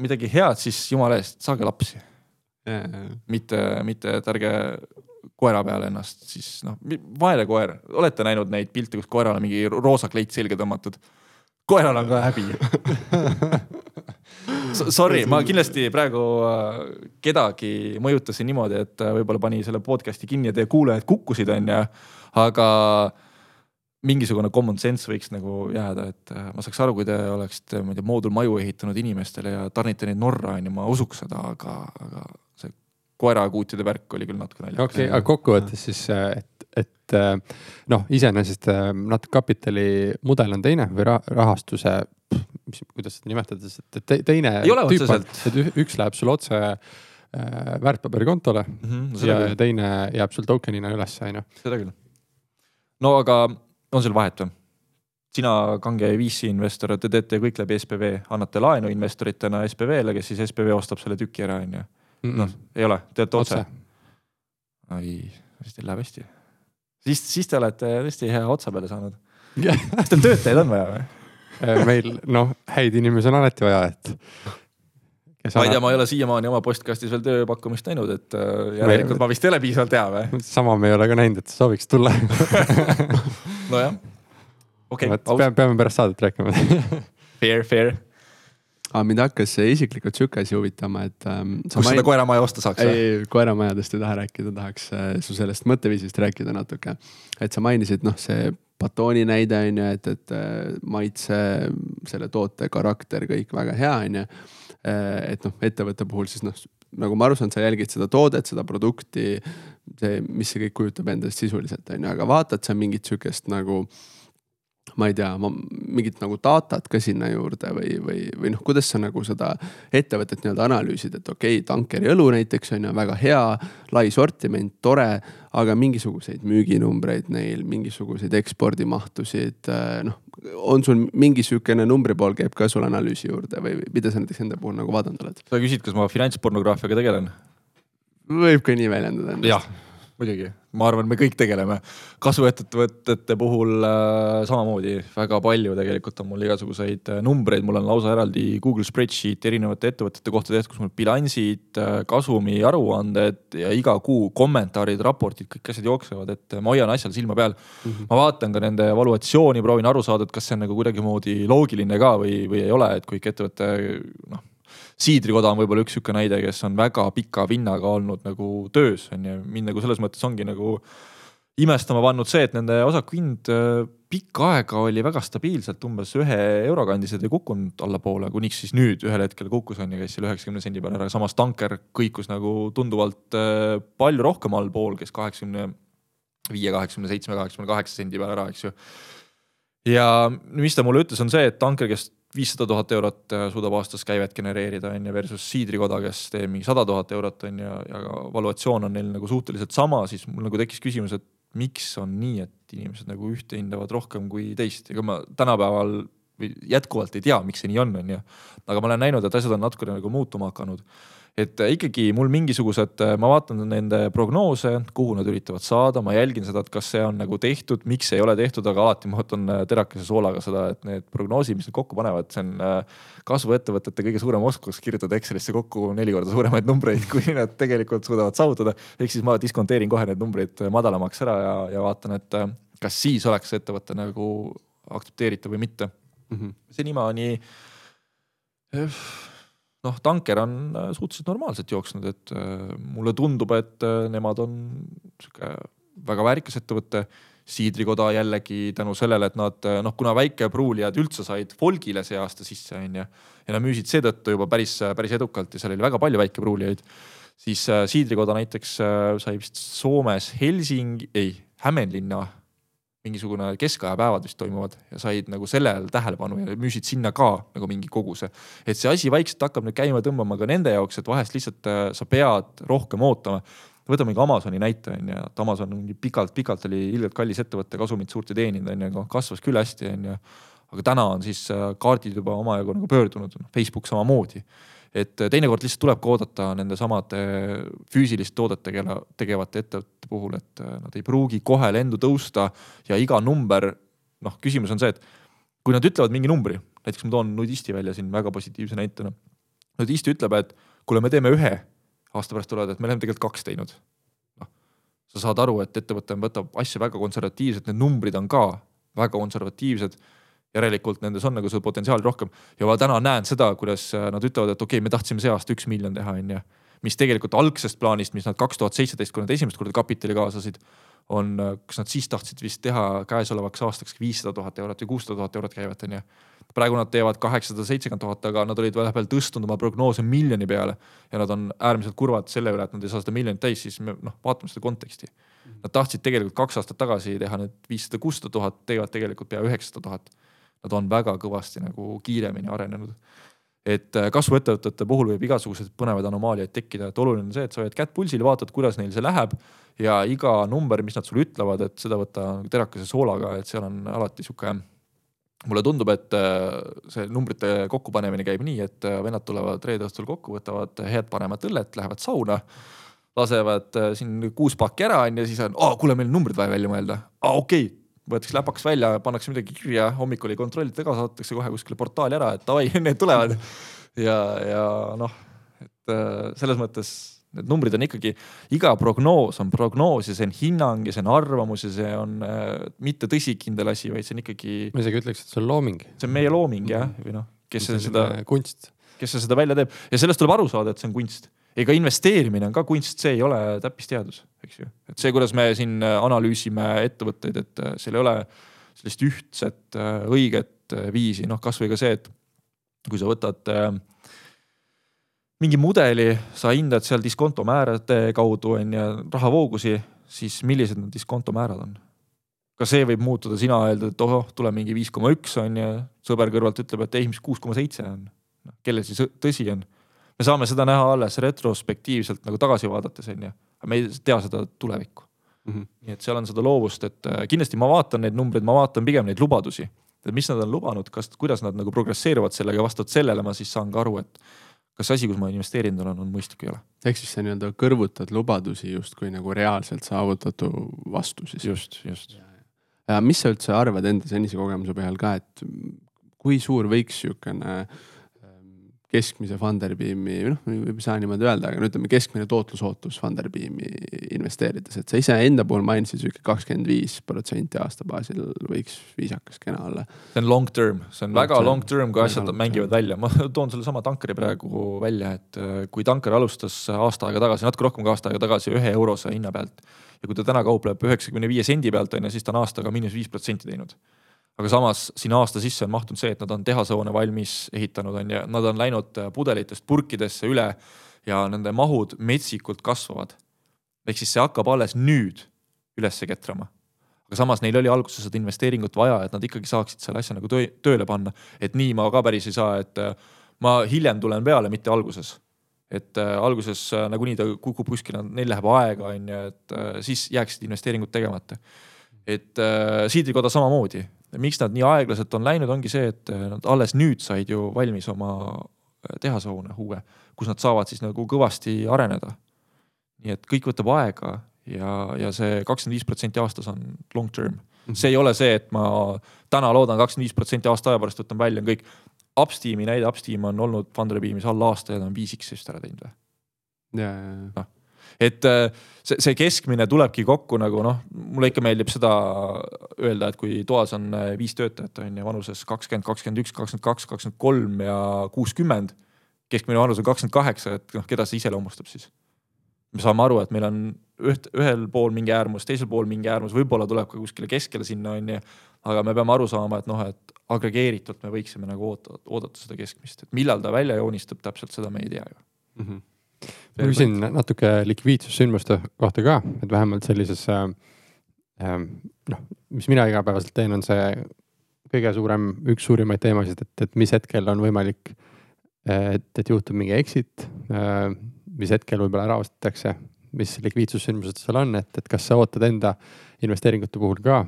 midagi head, siis jumala eest, saage lapsi. Mitte, mitte et ärge koera peale ennast, siis noh, vaene koer, olete näinud neid pilte, kus koerale mingi roosa kleit selga tõmmatud? koeral on ka häbi Sorry, ma kindlasti praegu äh, kedagi mõjutasin niimoodi, et äh, võib-olla pani selle podcast'i kinni ja teie kuulajad kukkusid, onju. aga mingisugune common sense võiks nagu jääda, et äh, ma saaks aru, kui te oleksite, ma ei tea, moodulmaju ehitanud inimestele ja tarnite neid Norra onju, ma usuks seda, aga, aga koerakuutide värk oli küll natuke naljakas. okei okay,, aga kokkuvõttes siis, et, et noh, iseenesest natuke kapitali mudel on teine või rahastuse mis, kuidas seda nimetada, et te, teine tüüp on, et üks läheb sul otse äh, väärtpaberikontole mm -hmm, ja küll. teine jääb sul token'ina ülesse, on ju. seda küll. no aga on seal vahet või? sina, kange VC investor, te teete kõik läbi SPV, annate laenu investoritena SPV-le, kes siis SPV ostab selle tüki ära, on ju. Noh, ei ole, teete otse, otse.? ai, siis teil läheb hästi. siis, siis te olete tõesti hea otsa peale saanud kas teil töötajaid on vaja või? Äh, meil noh, häid inimesi on alati vaja, et. ma ei tea, ma ei ole siiamaani oma postkastis veel tööpakkumist näinud, et äh, järelikult me... ma vist ei ole piisavalt hea või? sama me ei ole ka näinud, et sooviks tulla nojah, okei okay,. peame, peame pärast saadet rääkima Fair, fair aga mind hakkas isiklikult sihuke asi huvitama, et ähm,. kus main... seda koeramaja osta saaks? ei, koeramajadest ei taha rääkida, tahaks äh, su sellest mõtteviisist rääkida natuke. et sa mainisid, noh, see batooni näide on ju, et, et äh, maitse, selle toote karakter, kõik väga hea, on ju. Äh, et noh, ettevõtte puhul siis noh, nagu ma aru saan, sa jälgid seda toodet, seda produkti, see, mis see kõik kujutab endast sisuliselt, on ju, aga vaatad sa mingit sihukest nagu ma ei tea, mingit nagu datat ka sinna juurde või, või, või noh, kuidas sa nagu seda ettevõtet nii-öelda analüüsid, et okei okay,, tankeri õlu näiteks on ju väga hea, lai sortiment, tore, aga mingisuguseid müüginumbreid neil, mingisuguseid ekspordimahtusid, äh, noh, on sul mingi sihukene numbri pool käib ka sul analüüsi juurde või mida sa näiteks enda puhul nagu vaadanud oled? sa küsid, kas ma finantspornograafiaga tegelen? võib ka nii väljendada ennast. Muidugi, ma arvan, me kõik tegeleme. kasvuettevõtete puhul äh, samamoodi väga palju tegelikult on mul igasuguseid äh, numbreid, mul on lausa eraldi Google spreadsheet erinevate ettevõtete kohta tehtud, kus mul bilansid äh,, kasumi aruanded ja iga kuu kommentaarid, raportid, kõik asjad jooksevad, et ma hoian asjal silma peal mm. -hmm. ma vaatan ka nende evaluatsiooni, proovin aru saada, et kas see on nagu kuidagimoodi loogiline ka või, või ei ole, et kui ikka ettevõte noh siidrikoda on võib-olla üks sihuke näide, kes on väga pika vinnaga olnud nagu töös on ju, mind nagu selles mõttes ongi nagu imestama pannud see, et nende osaku hind äh, pikka aega oli väga stabiilselt umbes ühe euro kandis ja ta ei kukkunud allapoole, kuniks siis nüüd ühel hetkel kukkus on ju, käis seal üheksakümne sendi peal ära, samas tanker kõikus nagu tunduvalt äh, palju rohkem allpool, kes kaheksakümne viie, kaheksakümne seitsme, kaheksakümne kaheksa sendi peal ära, eks ju. ja mis ta mulle ütles, on see, et tanker, kes viissada tuhat eurot äh, suudab aastas käivet genereerida, on ju, versus siidrikoda, kes teeb mingi sada tuhat eurot, on ju, ja valuatsioon on neil nagu suhteliselt sama, siis mul nagu tekkis küsimus, et miks on nii, et inimesed nagu ühte hindavad rohkem kui teist, ega ma tänapäeval või jätkuvalt ei tea, miks see nii on, on ju. aga ma olen näinud, et asjad on natukene nagu muutuma hakanud et äh, ikkagi mul mingisugused, äh, ma vaatan nende prognoose, kuhu nad üritavad saada, ma jälgin seda, et kas see on nagu tehtud, miks ei ole tehtud, aga alati ma võtan äh, terakese soolaga seda, et need prognoosid, mis nad kokku panevad, see on kasvuettevõtete kõige suurem oskus kirjutada Excelisse kokku neli korda suuremaid numbreid, kui nad tegelikult suudavad saavutada. ehk siis ma diskonteerin kohe need numbrid madalamaks ära ja, ja vaatan, et kas siis oleks ettevõte nagu aktsepteeritav või mitte mm. -hmm. senimaani noh, tanker on äh, suhteliselt normaalselt jooksnud, et äh, mulle tundub, et äh, nemad on sihuke väga väärikas ettevõte. siidrikoda jällegi tänu sellele, et nad noh, kuna väikepruulijad üldse said Folgile see aasta sisse, onju. ja nad müüsid seetõttu juba päris, päris edukalt ja seal oli väga palju väikepruulijaid. siis siidrikoda näiteks sai vist Soomes Helsingi, ei, Hämeenlinna mingisugune keskajapäevad vist toimuvad ja said nagu sellel tähelepanu ja müüsid sinna ka nagu mingi koguse. et see asi vaikselt hakkab nüüd käima tõmbama ka nende jaoks, et vahest lihtsalt äh, sa pead rohkem ootama. võtame ka Amazoni näite on ju, et Amazon mingi pikalt-pikalt oli ilgelt kallis ettevõte, kasumit suurt ei teeninud on ju, kasvas küll hästi on ju. aga täna on siis äh, kaardid juba omajagu nagu pöördunud, Facebook samamoodi et äh, teinekord lihtsalt tulebki oodata nende samade füüsilist toodet tegele, tegevate ettevõtete puhul, et äh, nad ei pruugi kohe lendu tõusta ja iga number, noh, küsimus on see, et kui nad ütlevad mingi numbri, näiteks ma toon nudisti välja siin väga positiivse näitena. nudisti ütleb, et kuule, me teeme ühe aasta pärast tulevad, et me oleme tegelikult kaks teinud. noh, sa saad aru, et ettevõte võtab asju väga konservatiivselt, need numbrid on ka väga konservatiivsed järelikult nendes on nagu seda potentsiaali rohkem ja ma täna näen seda, kuidas äh, nad ütlevad, et okei okay,, me tahtsime see aasta üks miljon teha, onju. mis tegelikult algsest plaanist, mis nad kaks tuhat seitseteist, kui nad esimest korda kapitali kaasasid, on, äh, kas nad siis tahtsid vist teha käesolevaks aastaks viissada tuhat eurot või kuussada tuhat eurot käivet, onju. praegu nad teevad kaheksasada seitsekümmend tuhat, aga nad olid vahepeal tõstnud oma prognoose miljoni peale ja nad on äärmiselt kurvad selle üle, et nad ei saa seda miljonit täis, siis me noh, vaatame seda konteksti. Nad tahtsid tegelikult kaks aastat tagasi teha need viissada, kuussada tuhat, teevad tegelikult pea üheksasada tuhat nad on väga kõvasti nagu kiiremini arenenud. et äh, kasvuettevõtete puhul võib igasuguseid põnevaid anomaaliaid tekkida, et oluline on see, et sa hoiad kätt pulsil, vaatad, kuidas neil see läheb. ja iga number, mis nad sulle ütlevad, et seda võtta nagu terakese soolaga, et seal on alati sihuke mulle tundub, et äh, see numbrite kokkupanemine käib nii, et äh, vennad tulevad reede õhtul kokku, võtavad head paremat õllet, lähevad sauna lasevad siin kuus pakki ära onju, siis on, kuule, meil numbrid vaja välja mõelda. aa, okei okay,, võetakse läpaks välja, pannakse midagi kirja, hommikul ei kontrollita ka, saadetakse kohe kuskile portaali ära, et davai, need tulevad. ja, ja noh, et äh, selles mõttes need numbrid on ikkagi, iga prognoos on prognoos ja see on hinnang ja see on arvamus ja see on äh, mitte tõsikindel asi, vaid see on ikkagi. ma isegi ütleks, et see on looming. see on meie looming jah, või noh, kes seda. kunst. kes seda välja teeb ja sellest tuleb aru saada, et see on kunst ega investeerimine on ka kunst, see ei ole täppisteadus, eks ju. et see, kuidas me siin äh, analüüsime ettevõtteid, et äh, seal ei ole sellist ühtset äh, õiget viisi, noh kasvõi ka see, et kui sa võtad mingi mudeli, sa hindad seal diskontomäärade kaudu on ju rahavoogusi, siis millised need diskontomäärad on? ka see võib muutuda, sina öeldad, et ohoh, tuleb mingi viis koma üks on ju, sõber kõrvalt ütleb, et ei, mis kuus koma seitse on. noh, kellel siis tõsi on me saame seda näha alles retrospektiivselt nagu tagasi vaadates on ju, aga me ei tea seda tulevikku mm. -hmm. nii et seal on seda loovust, et äh, kindlasti ma vaatan neid numbreid, ma vaatan pigem neid lubadusi. et mis nad on lubanud, kas, kuidas nad nagu progresseeruvad sellega, vastavalt sellele ma siis saan ka aru, et kas asi, kus ma investeerinud olen, on mõistlik või ei ole. ehk siis sa nii-öelda kõrvutad lubadusi justkui nagu reaalselt saavutatu vastu siis. just, just. ja mis sa üldse arvad enda senise kogemuse põhjal ka, et kui suur võiks sihukene äh, keskmise Funderbeami, noh, võib ei saa niimoodi öelda, aga no ütleme, keskmine tootlusootus Funderbeami investeerides, et sa iseenda puhul mainisid sihuke kakskümmend viis protsenti aasta baasil võiks viisakas kena olla. see on long term, see on long väga term. long term, kui asjad mängivad välja, ma toon sellesama tankeri praegu välja, et äh, kui tanker alustas aasta aega tagasi, natuke rohkem kui aasta aega tagasi ühe eurose hinna pealt. ja kui ta täna kaupleb üheksakümne viie sendi pealt on ju, siis ta on aastaga miinus viis protsenti teinud aga samas siin aasta sisse on mahtunud see, et nad on tehashoone valmis ehitanud, on ju, nad on läinud äh, pudelitest purkidesse üle ja nende mahud metsikult kasvavad. ehk siis see hakkab alles nüüd üles ketrama. aga samas neil oli alguses seda investeeringut vaja, et nad ikkagi saaksid selle asja nagu töö, tööle panna, et nii ma ka päris ei saa, et äh, ma hiljem tulen peale, mitte alguses et äh, alguses nagunii ta kukub kuskile, neil läheb aega, on ju, et siis jääksid investeeringud tegemata. et äh, siidrikoda samamoodi, miks nad nii aeglaselt on läinud, ongi see, et äh, nad alles nüüd said ju valmis oma äh, tehashoone uue, kus nad saavad siis nagu kõvasti areneda. nii et kõik võtab aega ja, ja see kakskümmend viis protsenti aastas on long term. Mhm. see ei ole see, et ma täna loodan kakskümmend viis protsenti aasta aja pärast võtan välja, on kõik. Upsteami näide, Upsteam on olnud Funderbeamis alla aasta ja ta on viis X-ist ära teinud või? noh et äh, see, see keskmine tulebki kokku nagu noh, mulle ikka meeldib seda öelda, et kui toas on äh, viis töötajat on ju vanuses kakskümmend, kakskümmend üks, kakskümmend kaks, kakskümmend kolm ja kuuskümmend. keskmine vanus on kakskümmend kaheksa, et noh, keda see iseloomustab siis? me saame aru, et meil on üht, ühel pool mingi äärmus, teisel pool mingi äärmus, võib-olla tuleb ka kuskile keskele sinna on ju. aga me peame aru saama, et noh, et agregeeritult me võiksime nagu oota, oodata seda keskmist, et millal ta välja joonistub, täpselt seda me ei tea ju mm. -hmm ma küsin natuke likviidsussündmuste kohta ka, et vähemalt sellises äh, äh, noh, mis mina igapäevaselt teen, on see kõige suurem, üks suurimaid teemasid, et, et mis hetkel on võimalik, et, et juhtub mingi exit äh,, mis hetkel võib-olla ära ostetakse, mis likviidsussündmused seal on, et, et kas sa ootad enda investeeringute puhul ka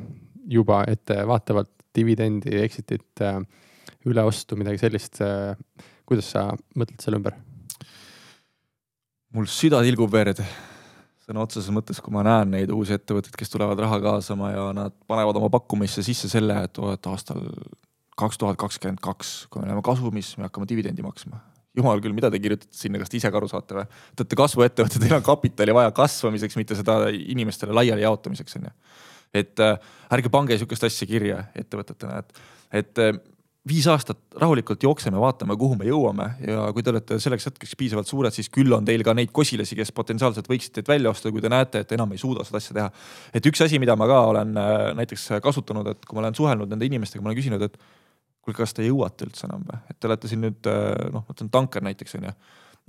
juba ettevaatavalt dividendi, exit'it äh,, üleostu, midagi sellist äh,. kuidas sa mõtled selle ümber? Mul süda tilgub verd sõna otseses mõttes, kui ma näen neid uusi ettevõtteid, kes tulevad raha kaasama ja nad panevad oma pakkumisse sisse selle, et oo, et aastal kaks tuhat kakskümmend kaks, kui me oleme kasumis, me hakkame dividendi maksma. jumal küll, mida te kirjutate sinna, kas te ise ka aru saate või? Te olete kasvuettevõte, teil on kapitali vaja kasvamiseks, mitte seda inimestele laiali jaotamiseks, on ju. et äh, ärge pange sihukest asja kirja ettevõtetena, et, et äh, viis aastat rahulikult jookseme, vaatame, kuhu me jõuame ja kui te olete selleks hetkeks piisavalt suured, siis küll on teil ka neid kosilasi, kes potentsiaalselt võiksid teid välja osta, kui te näete, et enam ei suuda seda asja teha. et üks asi, mida ma ka olen äh, näiteks kasutanud, et kui ma olen suhelnud nende inimestega, ma olen küsinud, et kuulge, kas te jõuate üldse enam või, et te olete siin nüüd äh, noh, ma ütlen tanker näiteks on ju.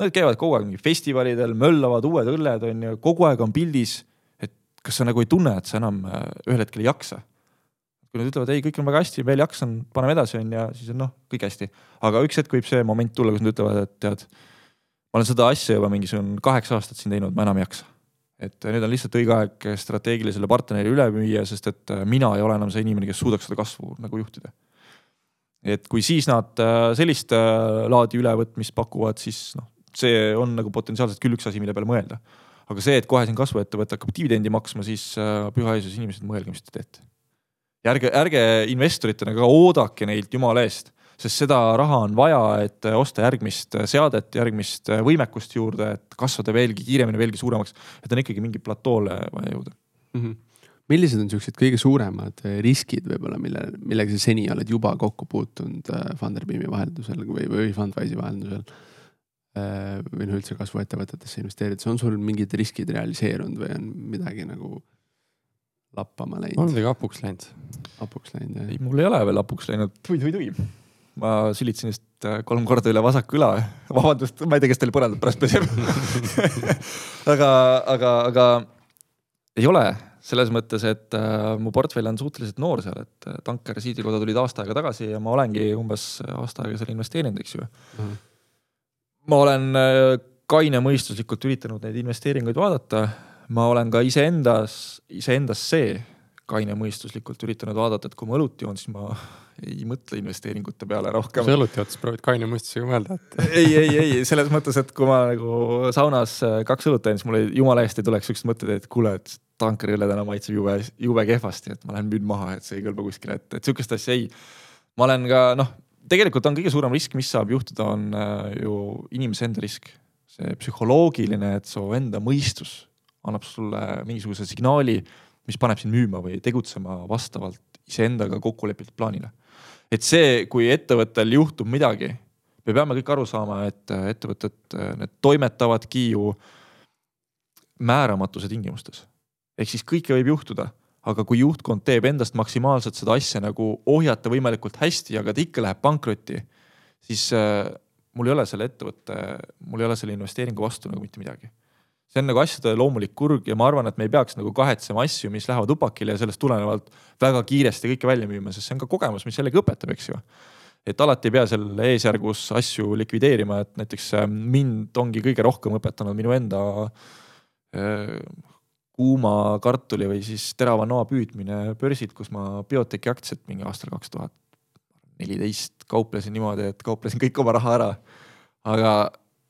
Nad käivad kogu aeg mingi festivalidel, möllavad uued õlled on ju, kogu aeg on pildis. et kas sa nagu ei tunne, et sa enam äh, ühel hetkel ei jaksa kui nad ütlevad, ei, kõik on väga hästi, veel jaksan, paneme edasi, on ju, siis on noh, kõik hästi. aga üks hetk võib see moment tulla, kus nad ütlevad, et tead, ma olen seda asja juba mingisugune kaheksa aastat siin teinud, ma enam ei jaksa. et nüüd on lihtsalt õige aeg strateegilisele partnerile üle müüa, sest et äh, mina ei ole enam see inimene, kes suudaks seda kasvu nagu juhtida. et kui siis nad äh, sellist äh, laadi ülevõtmist pakuvad, siis noh, see on nagu potentsiaalselt küll üks asi, mille peale mõelda. aga see, et kohe siin kasvuettevõte hakkab dividendi maksma, siis püha Jeesus, inimesed, mõelge, mis te teete ja ärge, ärge investoritena ka oodake neilt jumala eest, sest seda raha on vaja, et osta järgmist seadet, järgmist võimekust juurde, et kasvada veelgi kiiremini, veelgi suuremaks. et on ikkagi mingi platoole vaja jõuda mm. -hmm millised on siuksed kõige suuremad riskid võib-olla, mille, millega sa seni oled juba kokku puutunud äh, Funderbeami vaheldusel või, või Fundwise'i vaheldusel? Äh, või noh, üldse kasvuettevõtetesse investeerides, on sul mingid riskid realiseerunud või on midagi nagu lappama läinud. on midagi hapuks läinud? hapuks läinud jah? ei, mul ei ole veel hapuks läinud, tui-tui-tui. ma sülitasin just äh, kolm korda üle vasaku õla. vabandust, ma ei tea, kes teil põrandat pärast peseb aga, aga, aga ei ole selles mõttes, et äh, mu portfell on suhteliselt noor seal, et äh, tanker ja siidrikoda tulid aasta aega tagasi ja ma olengi umbes aasta aega seal investeerinud, eks ju mm. -hmm. ma olen äh, kainemõistuslikult üritanud neid investeeringuid vaadata ma olen ka iseendas, iseendas see kainemõistuslikult üritanud vaadata, et kui ma õlut joon, siis ma ei mõtle investeeringute peale rohkem. sa õlut jood, siis proovid kaine mõistusega mõelda, et. ei, ei, ei selles mõttes, et kui ma nagu saunas äh, kaks õlut teen, siis mul jumala eest ei tuleks siuksed mõtted, et kuule, et tankeriõle täna maitseb jube, jube kehvasti, et ma lähen müün maha, et see ei kõlba kuskile, et, et sihukest asja ei. ma olen ka noh, tegelikult on kõige suurem risk, mis saab juhtuda, on äh, ju inimese enda risk. see psühholoogiline, et su enda mõistus annab sulle mingisuguse signaali, mis paneb sind müüma või tegutsema vastavalt iseendaga kokku lepitud plaanile. et see, kui ettevõttel juhtub midagi, me peame kõik aru saama, et ettevõtted, need toimetavadki ju määramatuse tingimustes. ehk siis kõike võib juhtuda, aga kui juhtkond teeb endast maksimaalselt seda asja nagu ohjata võimalikult hästi, aga ta ikka läheb pankrotti, siis äh, mul ei ole selle ettevõtte, mul ei ole selle investeeringu vastu nagu mitte midagi see on nagu asjade loomulik kurg ja ma arvan, et me ei peaks nagu kahetsema asju, mis lähevad upakile ja sellest tulenevalt väga kiiresti kõike välja müüma, sest see on ka kogemus, mis jällegi õpetab, eks ju. et alati ei pea seal eesjärgus asju likvideerima, et näiteks äh, mind ongi kõige rohkem õpetanud minu enda äh, kuuma kartuli või siis terava noa püüdmine börsilt, kus ma Biotechi aktsiat mingi aastal kaks tuhat neliteist kauplesin niimoodi, et kauplesin kõik oma raha ära. aga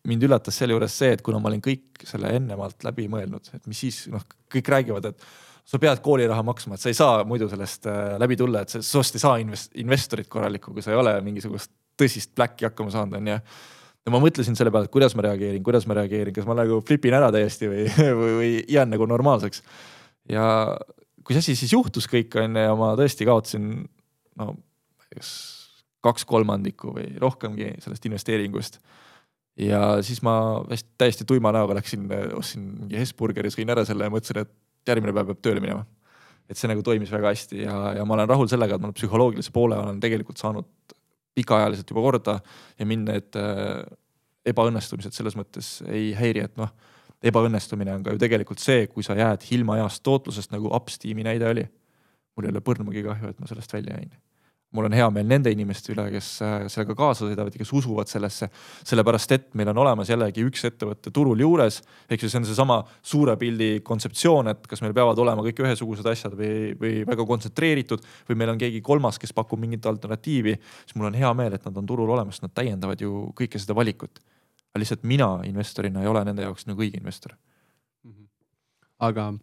mind üllatas selle juures see, et kuna ma olin kõik selle ennemalt läbi mõelnud, et mis siis noh, kõik räägivad, et sa pead kooliraha maksma, et sa ei saa muidu sellest äh, läbi tulla, et sinust ei saa invest-, investorit korralikku, kui sa ei ole mingisugust tõsist black'i hakkama saanud, onju. ja ma mõtlesin selle peale, et kuidas ma reageerin, kuidas ma reageerin, kas ma nagu flipin ära täiesti või, või, või jään nagu normaalseks. ja kui see asi siis juhtus kõik onju ja ma tõesti kaotasin no kas kaks kolmandikku või rohkemgi sellest investeeringust ja siis ma hästi täiesti tuima näoga läksin, ostsin mingi Hesburgeri, sõin ära selle ja mõtlesin, et järgmine päev peab tööle minema. et see nagu toimis väga hästi ja, ja ma olen rahul sellega, et ma psühholoogilise poole olen tegelikult saanud pikaajaliselt juba korda ja mind need äh, ebaõnnestumised selles mõttes ei häiri, et noh, ebaõnnestumine on ka ju tegelikult see, kui sa jääd ilma heast tootlusest nagu Upsteami näide oli. mul ei ole põrmugi kahju, et ma sellest välja jäin mul on hea meel nende inimeste üle, kes äh, sellega kaasa sõidavad ja kes usuvad sellesse. sellepärast, et meil on olemas jällegi üks ettevõte turul juures, ehk siis see on seesama suure pildi kontseptsioon, et kas meil peavad olema kõik ühesugused asjad või, või väga kontsentreeritud või meil on keegi kolmas, kes pakub mingit alternatiivi. siis mul on hea meel, et nad on turul olemas, nad täiendavad ju kõike seda valikut. aga lihtsalt mina investorina ei ole nende jaoks nagu õige investor. aga äh,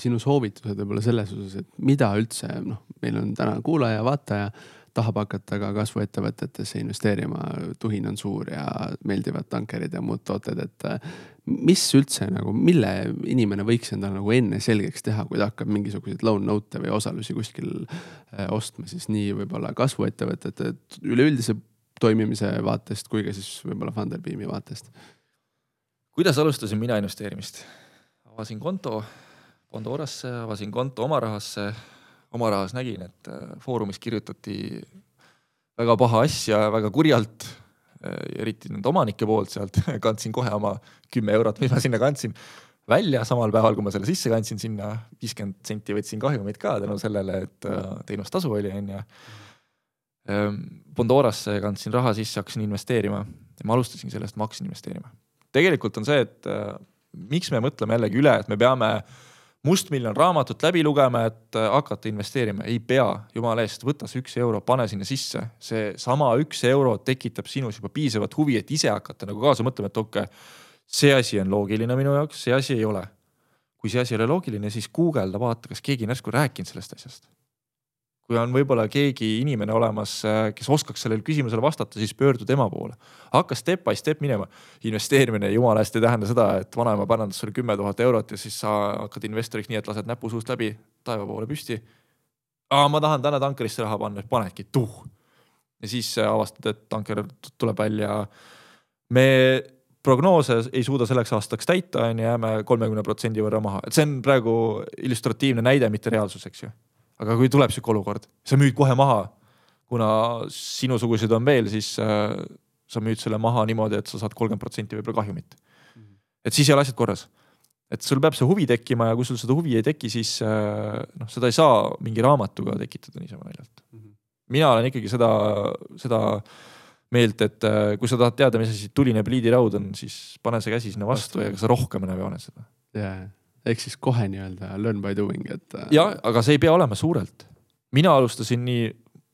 sinu soovitused võib-olla selles osas, et mida üldse noh, meil on täna kuulaja, vaataja tahab hakata ka kasvuettevõtetesse investeerima, tuhin on suur ja meeldivad tankerid ja muud tooted, et äh, mis üldse nagu, mille inimene võiks endale nagu enne selgeks teha, kui ta hakkab mingisuguseid loan note'e või osalusi kuskil äh, ostma, siis nii võib-olla kasvuettevõtete üleüldise toimimise vaatest kui ka siis võib-olla Funderbeami vaatest. kuidas alustasin mina investeerimist? avasin konto Pandorasse, avasin konto oma rahasse oma rahas nägin, et äh, Foorumis kirjutati väga paha asja väga kurjalt, äh, eriti nende omanike poolt sealt, kandsin kohe oma kümme eurot, mis ma sinna kandsin, välja samal päeval, kui ma selle sisse kandsin sinna, viiskümmend senti võtsin kahjumit ka tänu sellele, et äh, teenustasu oli, on ju. Ähm, Pandorasse kandsin raha sisse, hakkasin investeerima ja ma alustasin sellest, ma hakkasin investeerima. tegelikult on see, et miks me mõtleme jällegi üle, et me peame äh, mustmiljon raamatut läbi lugema, et äh, hakata investeerima, ei pea, jumala eest, võta see üks euro, pane sinna sisse, seesama üks euro tekitab sinus juba piisavat huvi, et ise hakata nagu kaasa mõtlema, et okei okay,, see asi on loogiline minu jaoks, see asi ei ole. kui see asi ei ole loogiline, siis guugelda, vaata, kas keegi on järsku rääkinud sellest asjast kui on võib-olla keegi inimene olemas, äh, kes oskaks sellele küsimusele vastata, siis pöördu tema poole. hakka step by step minema. investeerimine jumala eest ei tähenda seda, et vanaema pärandas sulle kümme tuhat eurot ja siis sa hakkad investoriks nii, et lased näpu suust läbi taeva poole püsti. ma tahan täna tankerisse raha panna, panedki tuh. ja siis äh, avastad, et tanker tuleb välja. me prognoose ei suuda selleks aastaks täita, on ju, jääme kolmekümne protsendi võrra maha, et see on praegu illustratiivne näide, mitte reaalsus, eks ju aga kui tuleb sihuke olukord, sa müüd kohe maha, kuna sinusuguseid on veel, siis äh, sa müüd selle maha niimoodi, et sa saad kolmkümmend protsenti võib-olla kahjumit. Mhm. et siis ei ole asjad korras. et sul peab see huvi tekkima ja kui sul seda huvi ei teki, siis äh, noh, seda ei saa mingi raamatuga tekitada niisama naljalt. -hmm. mina olen ikkagi seda, seda meelt, et äh, kui sa tahad teada, mis asi tuline pliidiraud on, siis pane see käsi sinna vastu ja sa rohkem enam ei pane seda yeah ehk siis kohe nii-öelda learn by doing, et. Äh, jah, aga see ei pea olema suurelt. mina alustasin nii,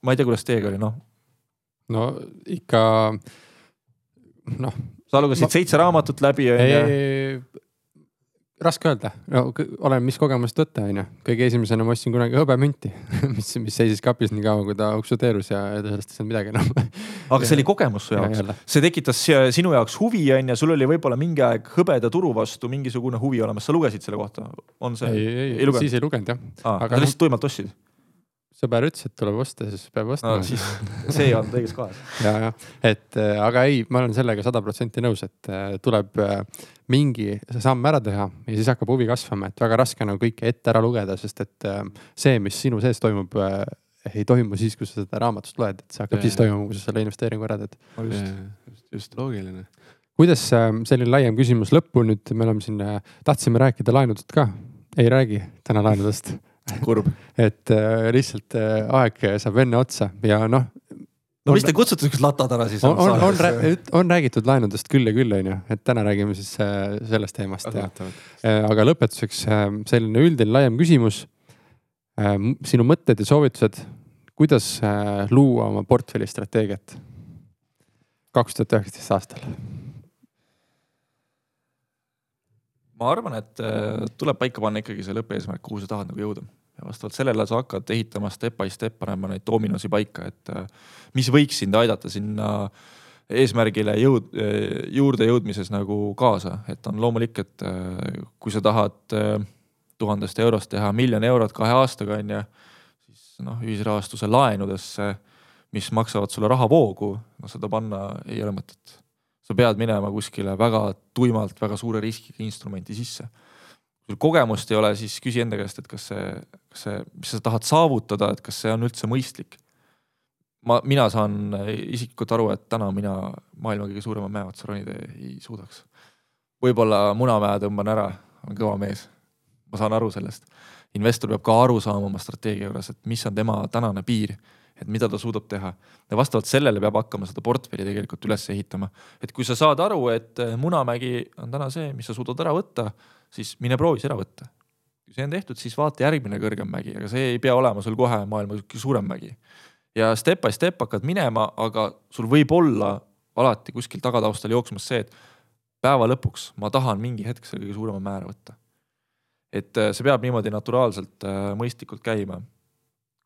ma ei tea, kuidas teiega oli, noh. no ikka noh. sa lugesid ma... seitse raamatut läbi on ju raske öelda, no oleneb, mis kogemust võtta, on ju. kõige esimesena ma ostsin kunagi hõbemünti mis, mis seisis kapis nii kaua, kui ta uksuteerus ja sellest ei saanud midagi enam aga see oli kogemus su jaoks, see tekitas sinu jaoks huvi, on ju, sul oli võib-olla mingi aeg hõbeda turu vastu mingisugune huvi olemas, sa lugesid selle kohta, on see? ei, ei, ei, siis ei lugenud jah. aga sa lihtsalt tuimalt ostsid? Sõber ütles, et tuleb osta, siis peab ostma no,. siis see ei olnud õiges kohas. ja, ja, et äh, aga ei, ma olen sellega sada protsenti nõus, et äh, tuleb äh, mingi samm ära teha ja siis hakkab huvi kasvama, et väga raske nagu kõike ette ära lugeda, sest et see, mis sinu sees toimub ei toimu siis, kui sa seda raamatust loed, et see hakkab ja, siis toimuma, kui sa selle investeeringu ära teed. just, just, just loogiline. kuidas selline laiem küsimus lõppu nüüd, me oleme siin, tahtsime rääkida laenudest ka, ei räägi täna laenudest kurb. et äh, lihtsalt äh, aeg saab enne otsa ja noh. no mis te kutsute siukest latad ära siis? on, on, on, on räägitud laenudest küll ja küll, on ju, et täna räägime siis äh, sellest teemast ja. Äh, aga lõpetuseks äh, selline üldine laiem küsimus äh,. sinu mõtted ja soovitused, kuidas äh, luua oma portfelli strateegiat kaks tuhat üheksateist aastal? Ma arvan, et äh, tuleb paika panna ikkagi see lõppeesmärk, kuhu sa tahad nagu jõuda. Ja vastavalt sellele sa hakkad ehitama step by step, panema neid dominosi paika, et äh, mis võiks sind aidata sinna eesmärgile jõud, äh, juurde jõudmises nagu kaasa, et on loomulik, et kui sa tahad tuhandest eurost teha miljon eurot kahe aastaga, on ju, siis noh, ühisrahastuse laenudesse, mis maksavad sulle rahavoogu, no seda panna ei ole mõtet sa pead minema kuskile väga tuimalt, väga suure riskiga instrumenti sisse. kui sul kogemust ei ole, siis küsi enda käest, et kas see, kas see, mis sa tahad saavutada, et kas see on üldse mõistlik. ma, mina saan isiklikult aru, et täna mina maailma kõige suurema mäe otsa ronida ei suudaks. võib-olla Munamäe tõmban ära, olen kõva mees. ma saan aru sellest. investor peab ka aru saama oma strateegia juures, et mis on tema tänane piir et mida ta suudab teha. ja vastavalt sellele peab hakkama seda portfelli tegelikult üles ehitama. et kui sa saad aru, et eh, Munamägi on täna see, mis sa suudad ära võtta, siis mine proovi see ära võtta. kui see on tehtud, siis vaata järgmine kõrgem mägi, aga see ei pea olema sul kohe maailma suurem mägi. ja step by step hakkad minema, aga sul võib olla alati kuskil tagataustal jooksmas see, et päeva lõpuks ma tahan mingi hetk selle kõige suurema määra võtta et see peab niimoodi naturaalselt mõistlikult käima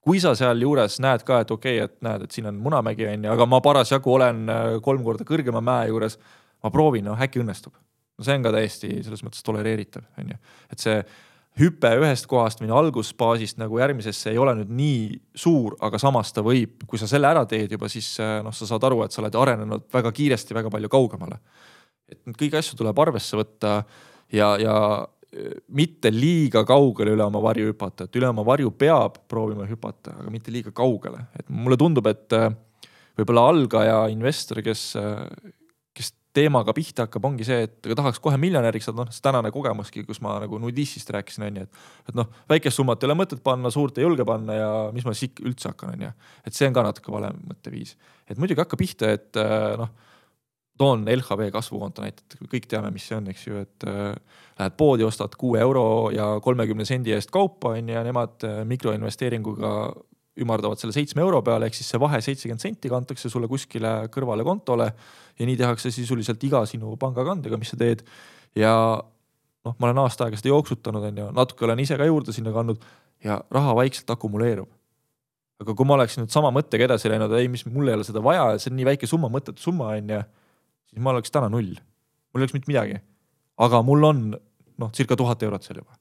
kui sa sealjuures näed ka, et okei okay,, et näed, et siin on Munamägi on ju, aga ma parasjagu olen kolm korda kõrgema mäe juures. ma proovin, noh äkki õnnestub. no see on ka täiesti selles mõttes tolereeritav, on ju, et see hüpe ühest kohast või algusbaasist nagu järgmisesse ei ole nüüd nii suur, aga samas ta võib, kui sa selle ära teed juba, siis noh, sa saad aru, et sa oled arenenud väga kiiresti väga palju kaugemale. et kõiki asju tuleb arvesse võtta ja, ja mitte liiga kaugele üle oma varju hüpata, et üle oma varju peab proovima hüpata, aga mitte liiga kaugele, et mulle tundub, et võib-olla algaja investor, kes, teemaga pihta hakkab, ongi see, et aga tahaks kohe miljonäriks saada, noh see tänane kogemuski, kus ma nagu nudistist rääkisin, on ju, et. et noh, väikest summat ei ole mõtet panna, suurt ei julge panna ja mis ma siis üldse hakkan, on ju. et see on ka natuke vale mõtteviis, et muidugi hakka pihta, et äh, noh. Toon LHV kasvukonto näitet, kõik teame, mis see on, eks ju, et äh, lähed poodi, ostad kuue euro ja kolmekümne sendi eest kaupa, on ju, ja nemad äh, mikroinvesteeringuga ümardavad selle seitsme euro peale, ehk siis see vahe seitsekümmend senti kantakse sulle kuskile kõrvale kontole. ja nii tehakse sisuliselt iga sinu pangakandega, mis sa teed. ja noh, ma olen aasta aega seda jooksutanud, on ju, natuke olen ise ka juurde sinna kandnud ja raha vaikselt akumuleerub. aga kui ma oleksin nüüd sama mõttega edasi läinud, ei, mis mul ei ole seda vaja, see on nii väike summa, mõttetu summa on ju, siis ma oleks täna null. mul ei oleks mitte midagi. aga mul on noh, circa tuhat eurot seal juba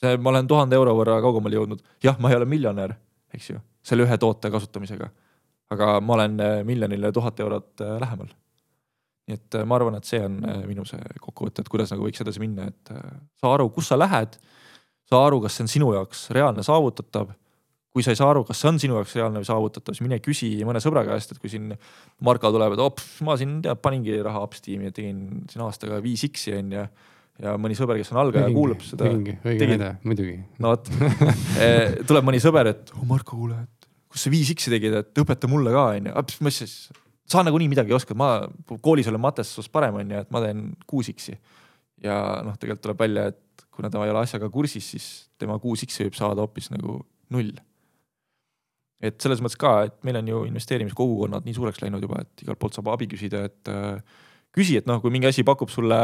see, ma olen tuhande euro võrra kaugemale jõudnud, jah, ma ei ole miljonär, eks ju, selle ühe toote kasutamisega. aga ma olen äh, miljonile tuhat eurot äh, lähemal. nii et äh, ma arvan, et see on minu see kokkuvõte, et kuidas nagu võiks edasi minna, et saa aru, kus sa lähed. saa aru, kas see on sinu jaoks reaalne saavutatav. Kui sa ei saa aru, kas see on sinu jaoks reaalne või saavutatav, siis mine küsi mõne sõbra käest, et kui siin Marko tuleb, et op, ma siin tead, paningi raha ups tiimi ja tegin siin aastaga viis X-i on ju ja mõni sõber, kes on algaja, kuulab seda. õige näide, muidugi. no vot eh, tuleb mõni sõber, et oh Marko, kuule, et kus sa viis X-i tegid, et õpeta mulle ka onju. mis siis, sa nagunii midagi ei oska, ma koolis olen mates parem onju, et ma teen kuus X-i. ja noh, tegelikult tuleb välja, et kuna ta ei ole asjaga kursis, siis tema kuus X-i võib saada hoopis nagu null. Et selles mõttes ka, et meil on ju investeerimiskogukonnad nii suureks läinud juba, et igalt poolt saab abi küsida, et äh, küsi, et noh, kui mingi asi pakub sulle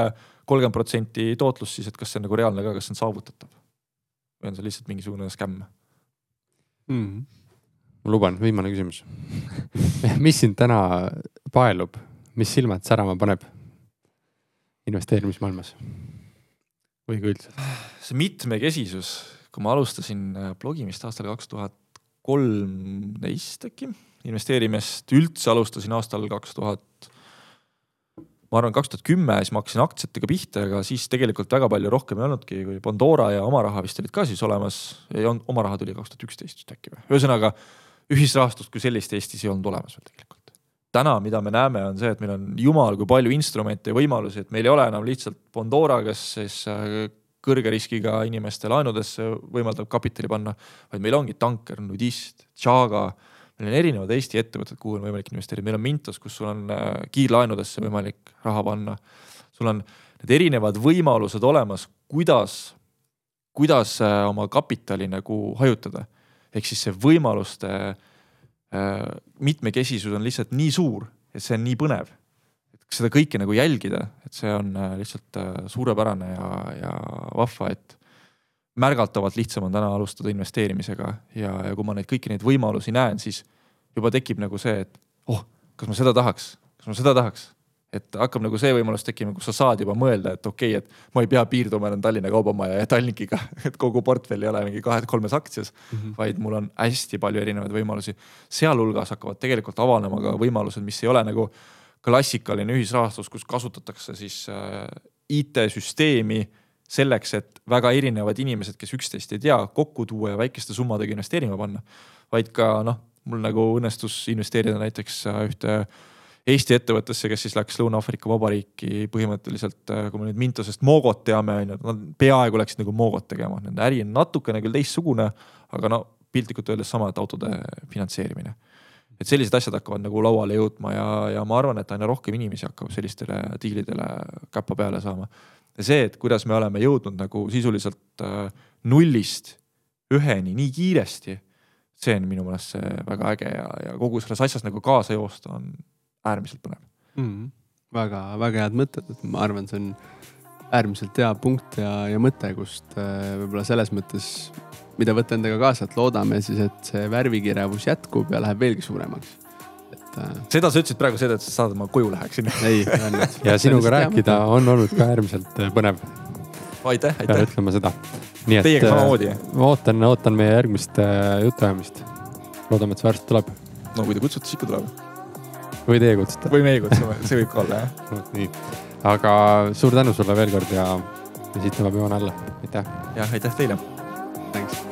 kolmkümmend protsenti tootlust, siis et kas see on nagu reaalne ka, kas see on saavutatav? või on see lihtsalt mingisugune skämm mm.? ma luban, viimane küsimus mis sind täna paelub, mis silmad särama paneb investeerimismaailmas või ka üldse? see mitmekesisus, kui ma alustasin äh, blogimist aastal kaks tuhat kolmteist äkki, investeerimist üldse alustasin aastal kaks tuhat ma arvan, kaks tuhat kümme, siis ma hakkasin aktsiatega pihta, aga siis tegelikult väga palju rohkem ei olnudki, kui Pandora ja oma raha vist olid ka siis olemas. ei olnud, oma raha tuli kaks tuhat üksteist vist äkki või, ühesõnaga ühisrahastust kui sellist Eestis ei olnud olemas veel tegelikult. täna, mida me näeme, on see, et meil on jumal kui palju instrumente ja võimalusi, et meil ei ole enam lihtsalt Pandora, kes siis äh, kõrge riskiga inimeste laenudesse võimaldab kapitali panna, vaid meil ongi Tanker, Nudist, Chaga meil on erinevad Eesti ettevõtted, kuhu on võimalik investeerida, meil on Mintos, kus sul on äh, kiirlaenudesse võimalik raha panna. sul on need erinevad võimalused olemas, kuidas, kuidas äh, oma kapitali nagu hajutada. ehk siis see võimaluste äh, mitmekesisus on lihtsalt nii suur, et see on nii põnev. Seda kõike nagu jälgida, et see on lihtsalt suurepärane ja, ja vahva, et märgatavalt lihtsam on täna alustada investeerimisega ja, ja kui ma neid kõiki neid võimalusi näen, siis juba tekib nagu see, et oh, kas ma seda tahaks, kas ma seda tahaks. et hakkab nagu see võimalus tekkima, kus sa saad juba mõelda, et okei okay,, et ma ei pea piirduma enam Tallinna Kaubamaja ja Tallinkiga, et kogu portfell ei ole mingi kahes-kolmes aktsias mm, -hmm. vaid mul on hästi palju erinevaid võimalusi. sealhulgas hakkavad tegelikult avanema ka võimalused, mis ei ole nagu klassikaline ühisrahastus, kus kasutatakse siis äh, IT-süsteemi selleks, et väga erinevad inimesed, kes üksteist ei tea, kokku tuua ja väikeste summadega investeerima panna. vaid ka noh, mul nagu õnnestus investeerida näiteks äh, ühte Eesti ettevõttesse, kes siis läks Lõuna-Aafrika Vabariiki põhimõtteliselt, äh, kui me nüüd Mintosest Mogot teame, on ju, nad peaaegu läksid nagu Mogot tegema, nende äri on natukene küll teistsugune, aga no piltlikult öeldes sama, et autode finantseerimine. Et sellised asjad hakkavad nagu lauale jõudma ja, ja ma arvan, et aina rohkem inimesi hakkab sellistele diilidele käppa peale saama ja see, et kuidas me oleme jõudnud nagu sisuliselt äh, nullist üheni nii kiiresti, see on minu meelest see väga äge ja, ja kogu selles asjas nagu kaasa joosta on äärmiselt põnev mm. -hmm. väga-väga head mõtted, et ma arvan, see on äärmiselt hea punkt ja, ja mõte, kust äh, võib-olla selles mõttes, mida võtta endaga kaasa, et loodame siis, et see värvikirevus jätkub ja läheb veelgi suuremaks. et äh.... seda sa ütlesid praegu seda, et sa saad, et ma koju läheksin. ei, õnnet. ja sinuga rääkida on olnud ka äärmiselt äh, põnev. aitäh, aitäh. pean ütlema seda. Teiega samamoodi. ma ootan, ootan meie järgmist jutuajamist. loodame, et see varsti tuleb. no kui te kutsute, siis ikka tuleb. või teie kutsute. või meie kutsume, see võib ka olla jah. vot nii aga suur tänu sulle veel kord ja, ja siit tõmbab joon alla, aitäh. jah, aitäh teile. Thanks.